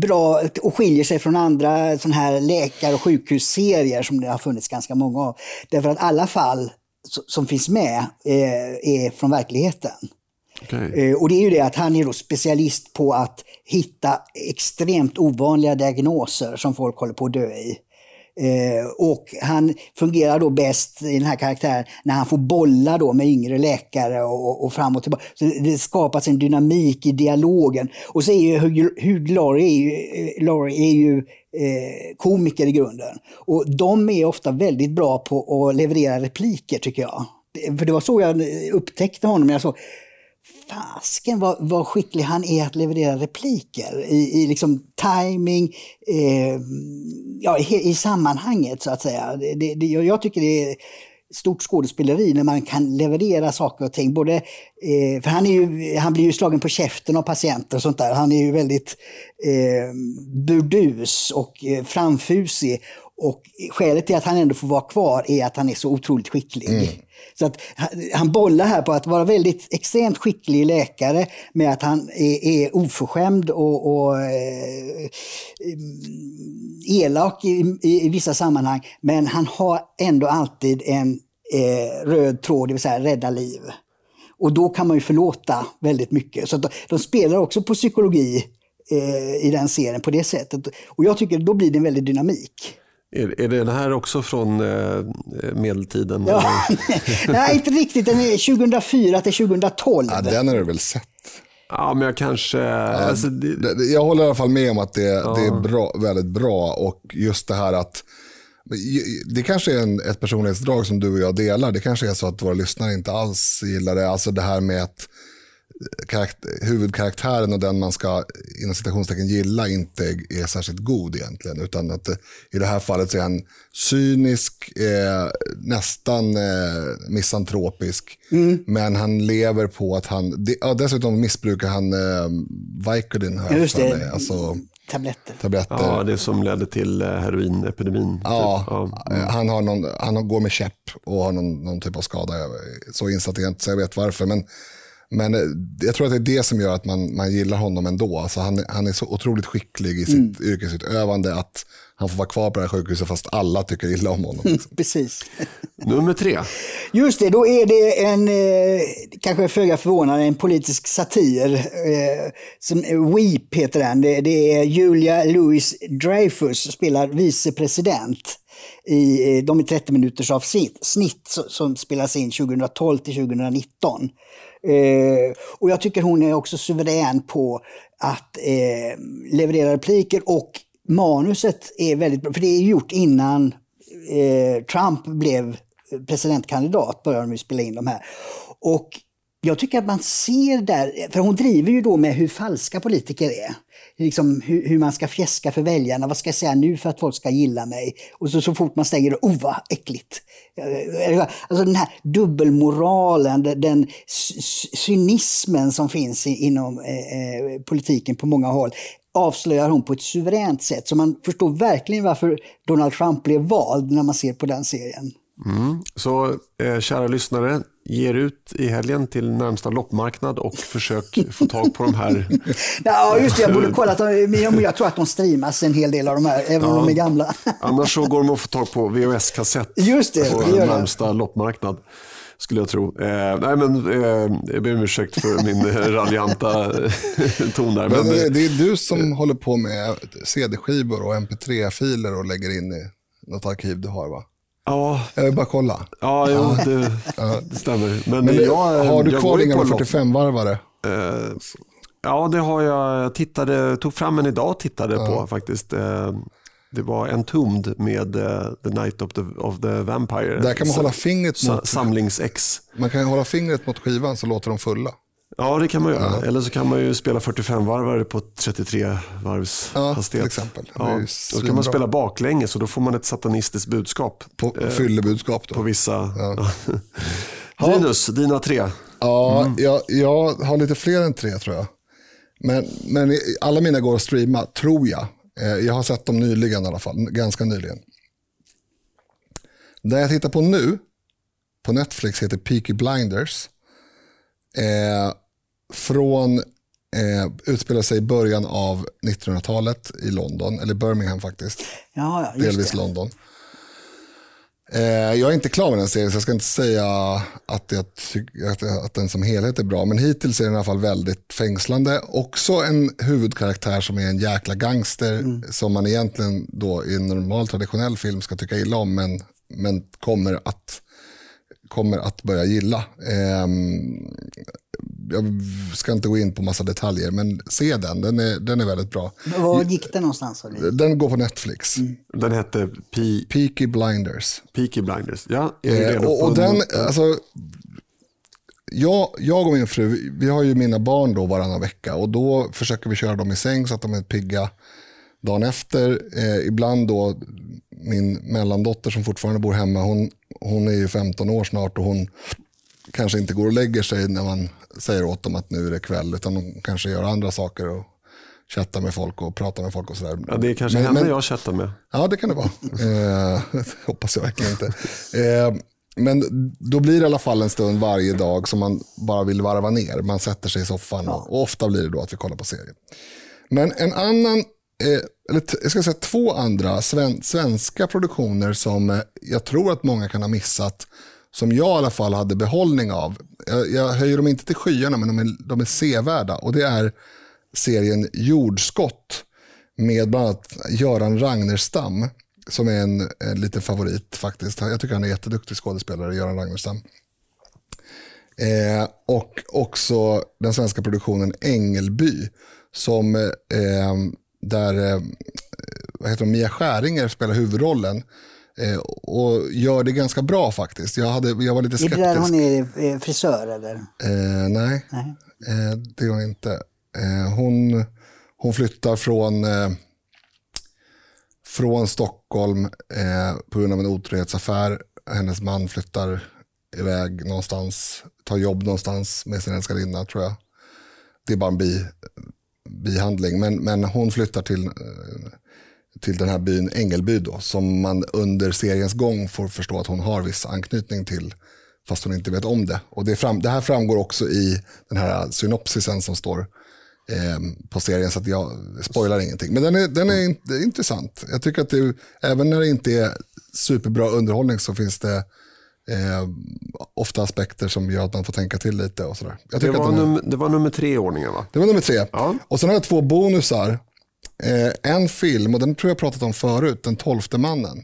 bra och skiljer sig från andra sån här läkar och sjukhusserier som det har funnits ganska många av. Därför att alla fall som finns med eh, är från verkligheten. Okay. Eh, och det är ju det att han är då specialist på att hitta extremt ovanliga diagnoser som folk håller på att dö i. Eh, och han fungerar då bäst i den här karaktären när han får bolla då med yngre läkare och, och fram och tillbaka. Så det skapas en dynamik i dialogen. Och så är ju Hugh Laurie är ju, eh, Laurie är ju eh, komiker i grunden. Och de är ofta väldigt bra på att leverera repliker tycker jag. För det var så jag upptäckte honom. Jag såg, fasken vad, vad skicklig han är att leverera repliker i, i liksom timing, eh, ja, i, i, sammanhanget så att säga. Det, det, jag tycker det är stort skådespeleri när man kan leverera saker och ting. Både, eh, för han, är ju, han blir ju slagen på käften av patienter och sånt där. Han är ju väldigt eh, burdus och eh, framfusig. Och skälet till att han ändå får vara kvar är att han är så otroligt skicklig. Mm. Så att han bollar här på att vara väldigt extremt skicklig läkare med att han är, är oförskämd och, och eh, elak i, i, i, vissa sammanhang. Men han har ändå alltid en eh, röd tråd, det vill säga rädda liv. Och då kan man ju förlåta väldigt mycket. Så de, de spelar också på psykologi eh, i den serien på det sättet. Och jag tycker då blir det en väldig dynamik. Är, är den här också från eh, medeltiden? Ja, [LAUGHS] nej, inte riktigt. Den är 2004 till 2012. Ja, den har du väl sett? Ja, men jag kanske... Ja, alltså, det... Jag håller i alla fall med om att det, ja. det är bra, väldigt bra. Och just det här att... Det kanske är en, ett personlighetsdrag som du och jag delar. Det kanske är så att våra lyssnare inte alls gillar det. Alltså det här med att huvudkaraktären och den man ska inom citationstecken gilla inte är särskilt god egentligen. Utan att eh, i det här fallet så är han cynisk, eh, nästan eh, misantropisk. Mm. Men han lever på att han, de, ja, dessutom missbrukar han eh, Vicodin. Här Just det. Alltså, tabletter. tabletter. Ja, det som ledde till eh, heroinepidemin. Ja, typ. ja. Mm. Han, har någon, han går med käpp och har någon, någon typ av skada. Så insatt jag inte så jag vet varför. Men men eh, jag tror att det är det som gör att man, man gillar honom ändå. Alltså han, han är så otroligt skicklig i sitt mm. yrkesutövande att han får vara kvar på det här sjukhuset fast alla tycker illa om honom. Liksom. [LAUGHS] Precis. [LAUGHS] Nummer tre. Just det, då är det en, eh, kanske föga förvånande, en politisk satir. Eh, som Weep heter den. Det, det är Julia Louis Dreyfus spelar vicepresident i eh, de är 30 minuters avsnitt snitt som spelas in 2012 till 2019. Eh, och jag tycker hon är också suverän på att eh, leverera repliker och manuset är väldigt bra. För det är gjort innan eh, Trump blev presidentkandidat, började de spela in de här. Och jag tycker att man ser där, för hon driver ju då med hur falska politiker är. Liksom hur, hur, man ska fjäska för väljarna, vad ska jag säga nu för att folk ska gilla mig? Och så, så fort man stänger det, oh vad äckligt! Alltså den här dubbelmoralen, den cynismen som finns inom eh, eh, politiken på många håll avslöjar hon på ett suveränt sätt. Så man förstår verkligen varför Donald Trump blev vald när man ser på den serien. Mm. Så eh, kära lyssnare, ge er ut i helgen till närmsta loppmarknad och försök få tag på de här. [LAUGHS] ja, just det. Jag borde kolla. Men jag tror att de streamas en hel del av de här, även ja. om de är gamla. [LAUGHS] Annars så går de att få tag på VHS-kassett just det, på det närmsta det. loppmarknad. Skulle jag tro. Eh, nej men, eh, jag ber om ursäkt för min raljanta ton där. Men, men, eh, det är du som håller på med CD-skivor och MP3-filer och lägger in i något arkiv du har va? Ja. Jag vill bara kolla. Ja, jo, det, det stämmer. Men, Men jag, har du kvar din gamla 45-varvare? Uh, ja, det har jag. Jag tittade, tog fram en idag och tittade uh. på faktiskt. Uh, det var en tumd med uh, The Night of the, of the Vampire. Där kan man hålla fingret mot... Samlingsex. Man kan hålla fingret mot skivan så låter de fulla. Ja, det kan man göra. Ja. Eller så kan man ju spela 45-varvare på 33 varvs ja, hastighet. till exempel. Ja. Då kan man spela baklänges och då får man ett satanistiskt budskap. På, eh, fyllebudskap då. På vissa. Ja. [LAUGHS] Linus, dina tre. Ja, mm. jag, jag har lite fler än tre tror jag. Men, men alla mina går att streama, tror jag. Eh, jag har sett dem nyligen i alla fall, ganska nyligen. Det jag tittar på nu, på Netflix, heter Peaky Blinders. Eh, från Eh, utspelar sig i början av 1900-talet i London, eller Birmingham faktiskt. Ja, ja, delvis det. London. Eh, jag är inte klar med den serien så jag ska inte säga att, jag att, att den som helhet är bra. Men hittills är den i alla fall väldigt fängslande. Också en huvudkaraktär som är en jäkla gangster Mm. som man egentligen då i en normal traditionell film ska tycka illa om men, men kommer, att, kommer att börja gilla. Ehm, jag ska inte gå in på massa detaljer men se den, den är, den är väldigt bra. Men Var gick det någonstans? Den går på Netflix. Den hette P- Peaky Blinders. Peaky Blinders. Ja, Eh, och, och den, en- alltså, jag, jag och min fru, vi- vi har ju mina barn då varannan vecka och då försöker vi köra dem i säng så att de är pigga dagen efter. Eh, ibland då, min mellandotter som fortfarande bor hemma, hon, hon är ju 15 år snart och hon kanske inte går och lägger sig när man säger åt dem att nu är det kväll, utan de kanske gör andra saker och chattar med folk och pratar med folk och sådär. Ja, det är kanske Men- henne men- jag chattar med. Ja, det kan det vara. Eh, [LAUGHS] hoppas jag verkligen inte. Eh, men då blir det i alla fall en stund varje dag som man bara vill varva ner. Man sätter sig i soffan och, och ofta blir det då att vi kollar på serien. Men en annan, Eh, eller jag ska säga två andra sven, svenska produktioner som eh, jag tror att många kan ha missat, som jag i alla fall hade behållning av. Jag, jag höjer dem inte till skyarna, men de är, de är sevärda. Och det är serien Jordskott med bland annat Göran Ragnerstam, som är en, en liten favorit faktiskt. Jag tycker han är jätteduktig skådespelare, Göran Ragnerstam. Eh, och också den svenska produktionen Ängelby, som, eh, där eh, vad heter de, Mia Skäringer spelar huvudrollen. Eh, och gör det ganska bra faktiskt. Jag, hade, jag var lite Är skeptisk. det där hon är frisör eller? Eh, nej, Nej. Eh, det gör hon inte. Eh, hon, hon flyttar från, eh, från Stockholm på grund av en otrohetsaffär. Hennes man flyttar iväg någonstans, tar jobb någonstans med sin älskarinna tror jag. Det är bara en bi, bihandling. Men, men hon flyttar till, eh, till den här byn Ängelby då, som man under seriens gång får förstå att hon har viss anknytning till, fast hon inte vet om det. Och det, fram, det här framgår också i den här synopsisen som står eh, på serien, så att jag spoilar ingenting. Men den är, den är in, intressant. Jag tycker att det, även när det inte är superbra underhållning så finns det eh, ofta aspekter som gör att man får tänka till lite och sådär. Det var, är- num- det var nummer tre i ordningen va? det var nummer tre. Ja. Och sen har jag två bonusar. Eh, en film, och den tror jag pratat om förut, Den tolfte mannen.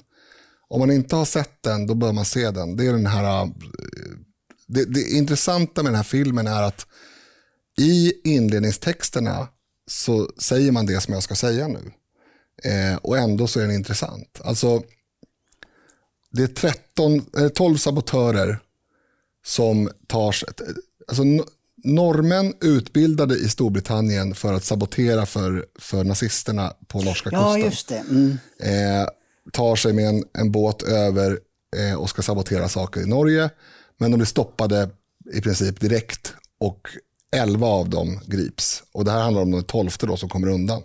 Om man inte har sett den, då bör man se den. Det är den här... eh, Det, det intressanta med den här filmen är att i inledningstexterna så säger man det som jag ska säga nu. Eh, och ändå så är den intressant. Alltså, det är 13, eh, 12 sabotörer som tar sig... Alltså, no- norrmän utbildade i Storbritannien för att sabotera för, för nazisterna på norska Ja, kusten. just det. Mm. Eh, tar sig med en, en båt över eh, och ska sabotera saker i Norge. Men de blir stoppade i princip direkt och 11 av dem grips. Och det här handlar om den tolfte då som kommer undan.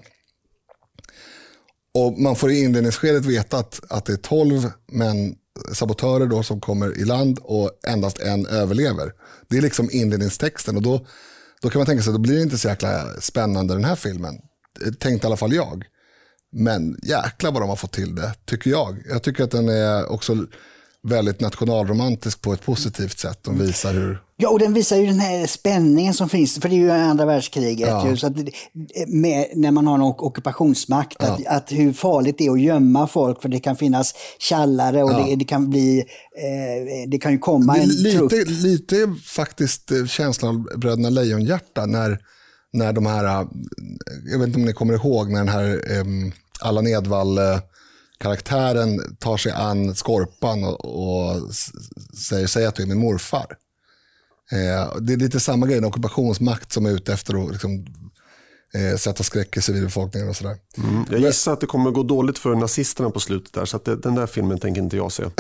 Och man får i inledningsskedet veta att, att det är 12 män, sabotörer då som kommer i land och endast en överlever. Det är liksom inledningstexten och då, då kan man tänka sig att det blir det inte så jäkla spännande den här filmen. Tänkte i alla fall jag. Men jäkla vad de har fått till det, tycker jag. Jag tycker att den är också väldigt nationalromantisk på ett positivt sätt. De visar hur... Ja, och den visar ju den här spänningen som finns, för det är ju andra världskriget. Ja. Ju, så att, med, när man har en ockupationsmakt, att, att hur farligt det är att gömma folk, för det kan finnas tjallare och det, det kan bli, eh, det kan ju komma en trupp. lite, lite faktiskt eh, känslan av Bröderna Lejonhjärta när, när de här, eh, jag vet inte om ni kommer ihåg när den här um, Allan Edwall-karaktären tar sig an Skorpan och, och säger, säg att du är min morfar. Eh, det är lite samma grej, en ockupationsmakt som är ute efter att liksom, eh, sätta skräck i civilbefolkningen och sådär. Mm. Jag gissar att det kommer gå dåligt för nazisterna på slutet där, så det, den där filmen tänker inte jag se. [LAUGHS]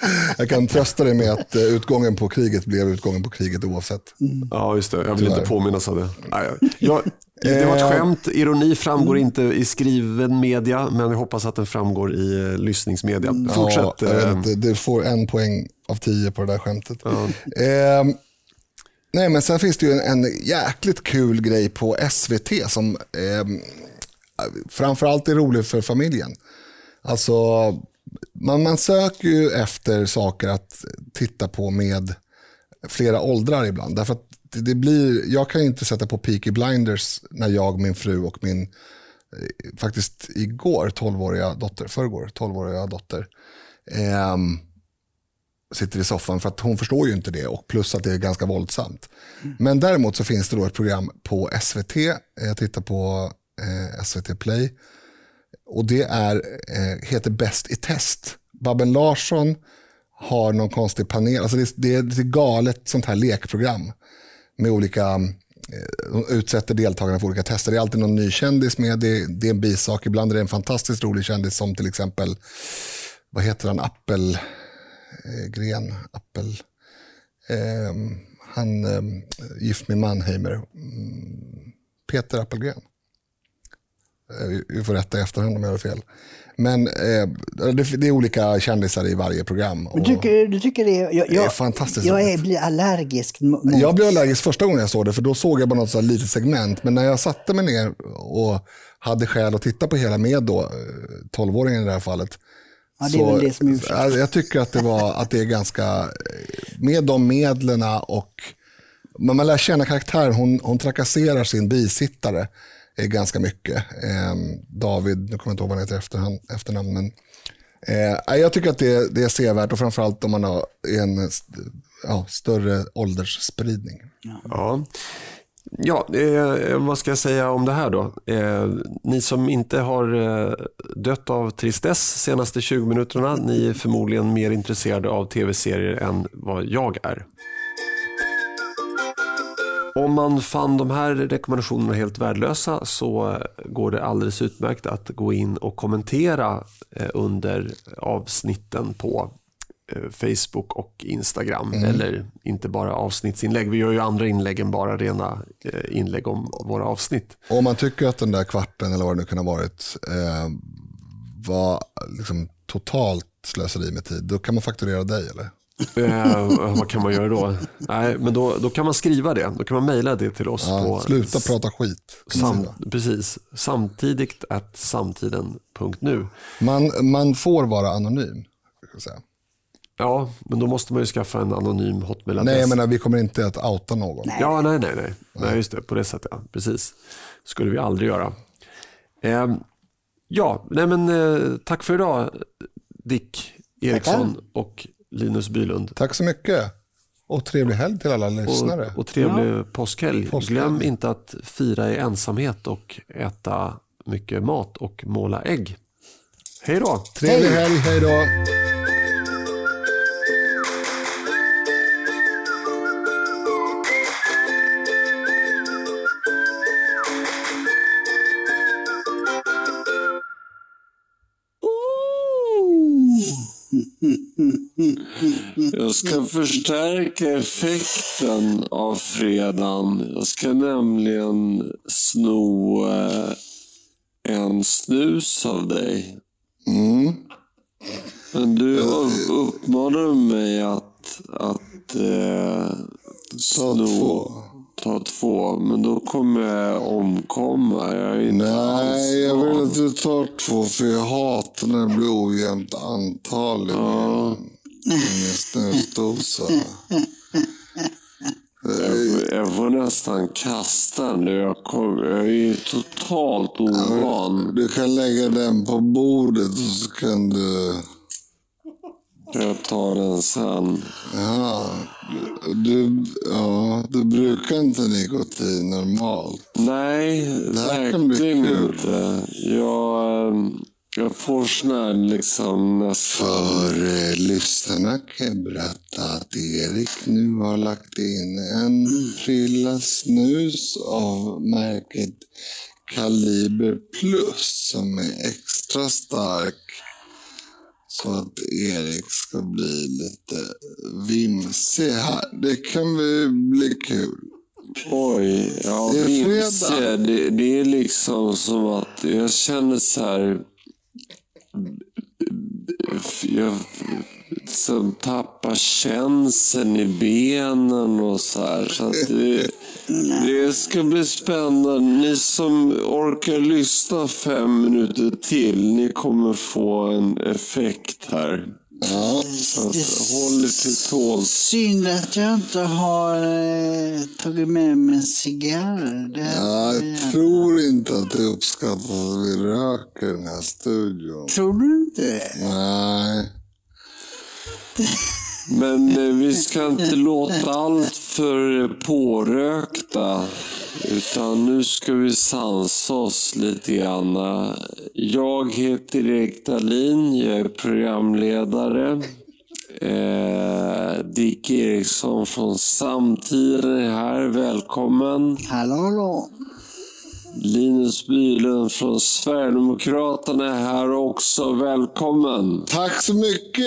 [LAUGHS] Jag kan trösta dig med att eh, utgången på kriget blev utgången på kriget oavsett. Ja, just det. Jag vill inte Tyvärr. påminnas av det. Nej, jag, det var ett Eh, skämt. Ironi framgår inte i skriven media, men jag hoppas att den framgår i eh, lyssningsmedia. Fortsätt. Ja, jag vet inte, du får en poäng av tio på det där skämtet. Eh, nej Nej, men sen finns det ju en, en jäkligt kul grej på SVT som eh, framförallt är rolig för familjen. Alltså, man, man söker ju efter saker att titta på med flera åldrar ibland. Därför det, det blir, jag kan inte sätta på Peaky Blinders när jag, min fru och min, eh, faktiskt igår 12-åriga dotter, förrgår 12-åriga dotter, eh, sitter i soffan för att hon förstår ju inte det och plus att det är ganska våldsamt. Men däremot så finns det då ett program på SVT, jag tittar på eh, SVT Play och det är, eh, heter Bäst i test. Babben Larsson har någon konstig panel, alltså det, är- det är ett galet sånt här lekprogram med olika, eh, de utsätter deltagarna för olika tester. Det är alltid någon ny kändis med, det, det är en bisak, ibland är det en fantastiskt rolig kändis som till exempel, vad heter han, Appelgren? eh, Appel, eh, ehm, han eh, gift med Mannheimer, mm, Peter Appelgren. Eh, Vi får rätta i efterhand om jag har fel. Men eh, det, det är olika kändisar i varje program. Du tycker, du tycker det? Jag, jag, Det är fantastiskt Jag är, blir allergisk mot... jag blev allergisk första gången jag såg det, för då såg jag bara något litet segment. Men när jag satte mig ner och hade skäl att titta på hela med då, eh, 12-åringen i det här fallet. Ja, det är väl det som är Jag tycker att det, var, att det är ganska, eh, med de medlen och man lär känna karaktären. Hon, hon trakasserar sin bisittare eh, ganska mycket. Eh, David, nu kommer jag inte ihåg vad han heter i efterhand, efternamn. Men, eh, jag tycker att det, det är sevärt och framförallt om man har en ja, större åldersspridning. Ja. Ja, eh, vad ska jag säga om det här då? Eh, ni som inte har eh, dött av tristess senaste 20 minuterna, ni är förmodligen mer intresserade av tv-serier än vad jag är. Om man fann de här rekommendationerna helt värdelösa så går det alldeles utmärkt att gå in och kommentera eh, under avsnitten på eh, Facebook och Instagram. Eller inte bara avsnittsinlägg. Vi gör ju andra inlägg än bara rena eh, inlägg om våra avsnitt. Om man tycker att den där kvarten eller vad det nu kan ha varit var liksom totalt slöseri med tid, då kan man fakturera dig eller? Eh, vad kan man göra då? Nej, men då, då kan man skriva det. Då kan man mejla det till oss. Ja, på sluta prata skit. sam, precis, samtidigt att samtiden.nu. Man, man får vara anonym. säga. Ja, men då måste man ju skaffa en anonym hotmail Nej, jag menar vi kommer inte att outa någon. Ja, nej, nej, nej. Nej, just det. På det sättet, ja. Precis. skulle vi aldrig göra. Eh, ja, nej men eh, tack för idag Dick Eriksson och Linus Bylund. Tack så mycket. Och trevlig helg till alla lyssnare. Och, och trevlig påskhelg. Påskhelg. Glöm inte att fira i ensamhet och äta mycket mat och måla ägg. Hej då! Trevlig helg, hej då. Jag ska förstärka effekten av fredagen. Jag ska nämligen sno eh, en snus av dig. Mm. Men du upp- uppmanar mig att, att eh, Ta sno, två. Ta två. Men då kommer jag omkomma. Jag är inte Nej, jag vill att du tar två för jag hatar när det blir ojämnt antal i min, snusdosa. Jag, jag får nästan kasta nu. Jag, kom, jag är ju totalt ovan. Du kan lägga den på bordet och så kan du... Jag tar den sen. Ja, du, ja, du brukar inte nikotin normalt. Nej, här kan bli verkligen inte. Jag, eh, jag får sån här liksom nästan... För eh, lyssnarna kan jag berätta att Erik nu har lagt in en frilla snus av märket Kaliber Plus som är extra stark. Så att Erik ska bli lite vimsig här. Det kan bli kul. Oj, ja, Det är vimse. fredag. Det, det är liksom som att jag känner så här... Jag, liksom tappa känseln i benen och så här. Så att det, det ska bli spännande. Ni som orkar lyssna fem minuter till, ni kommer få en effekt här. Ja. Håll er till tåls. Synd att jag inte har eh, tagit med mig en cigarr. Ja, jag tror inte att det uppskattas att vi röker i den här studion. Tror du inte det? Nej. Men eh, vi ska inte låta allt för pårökta. Utan nu ska vi sansa oss lite grann. Jag heter Erik Dahlin, jag är programledare. Eh, Dick Eriksson från Samtiden är här, välkommen. Hallå, hallå. Linus Bylund från Sverigedemokraterna är här också, välkommen. Tack så mycket!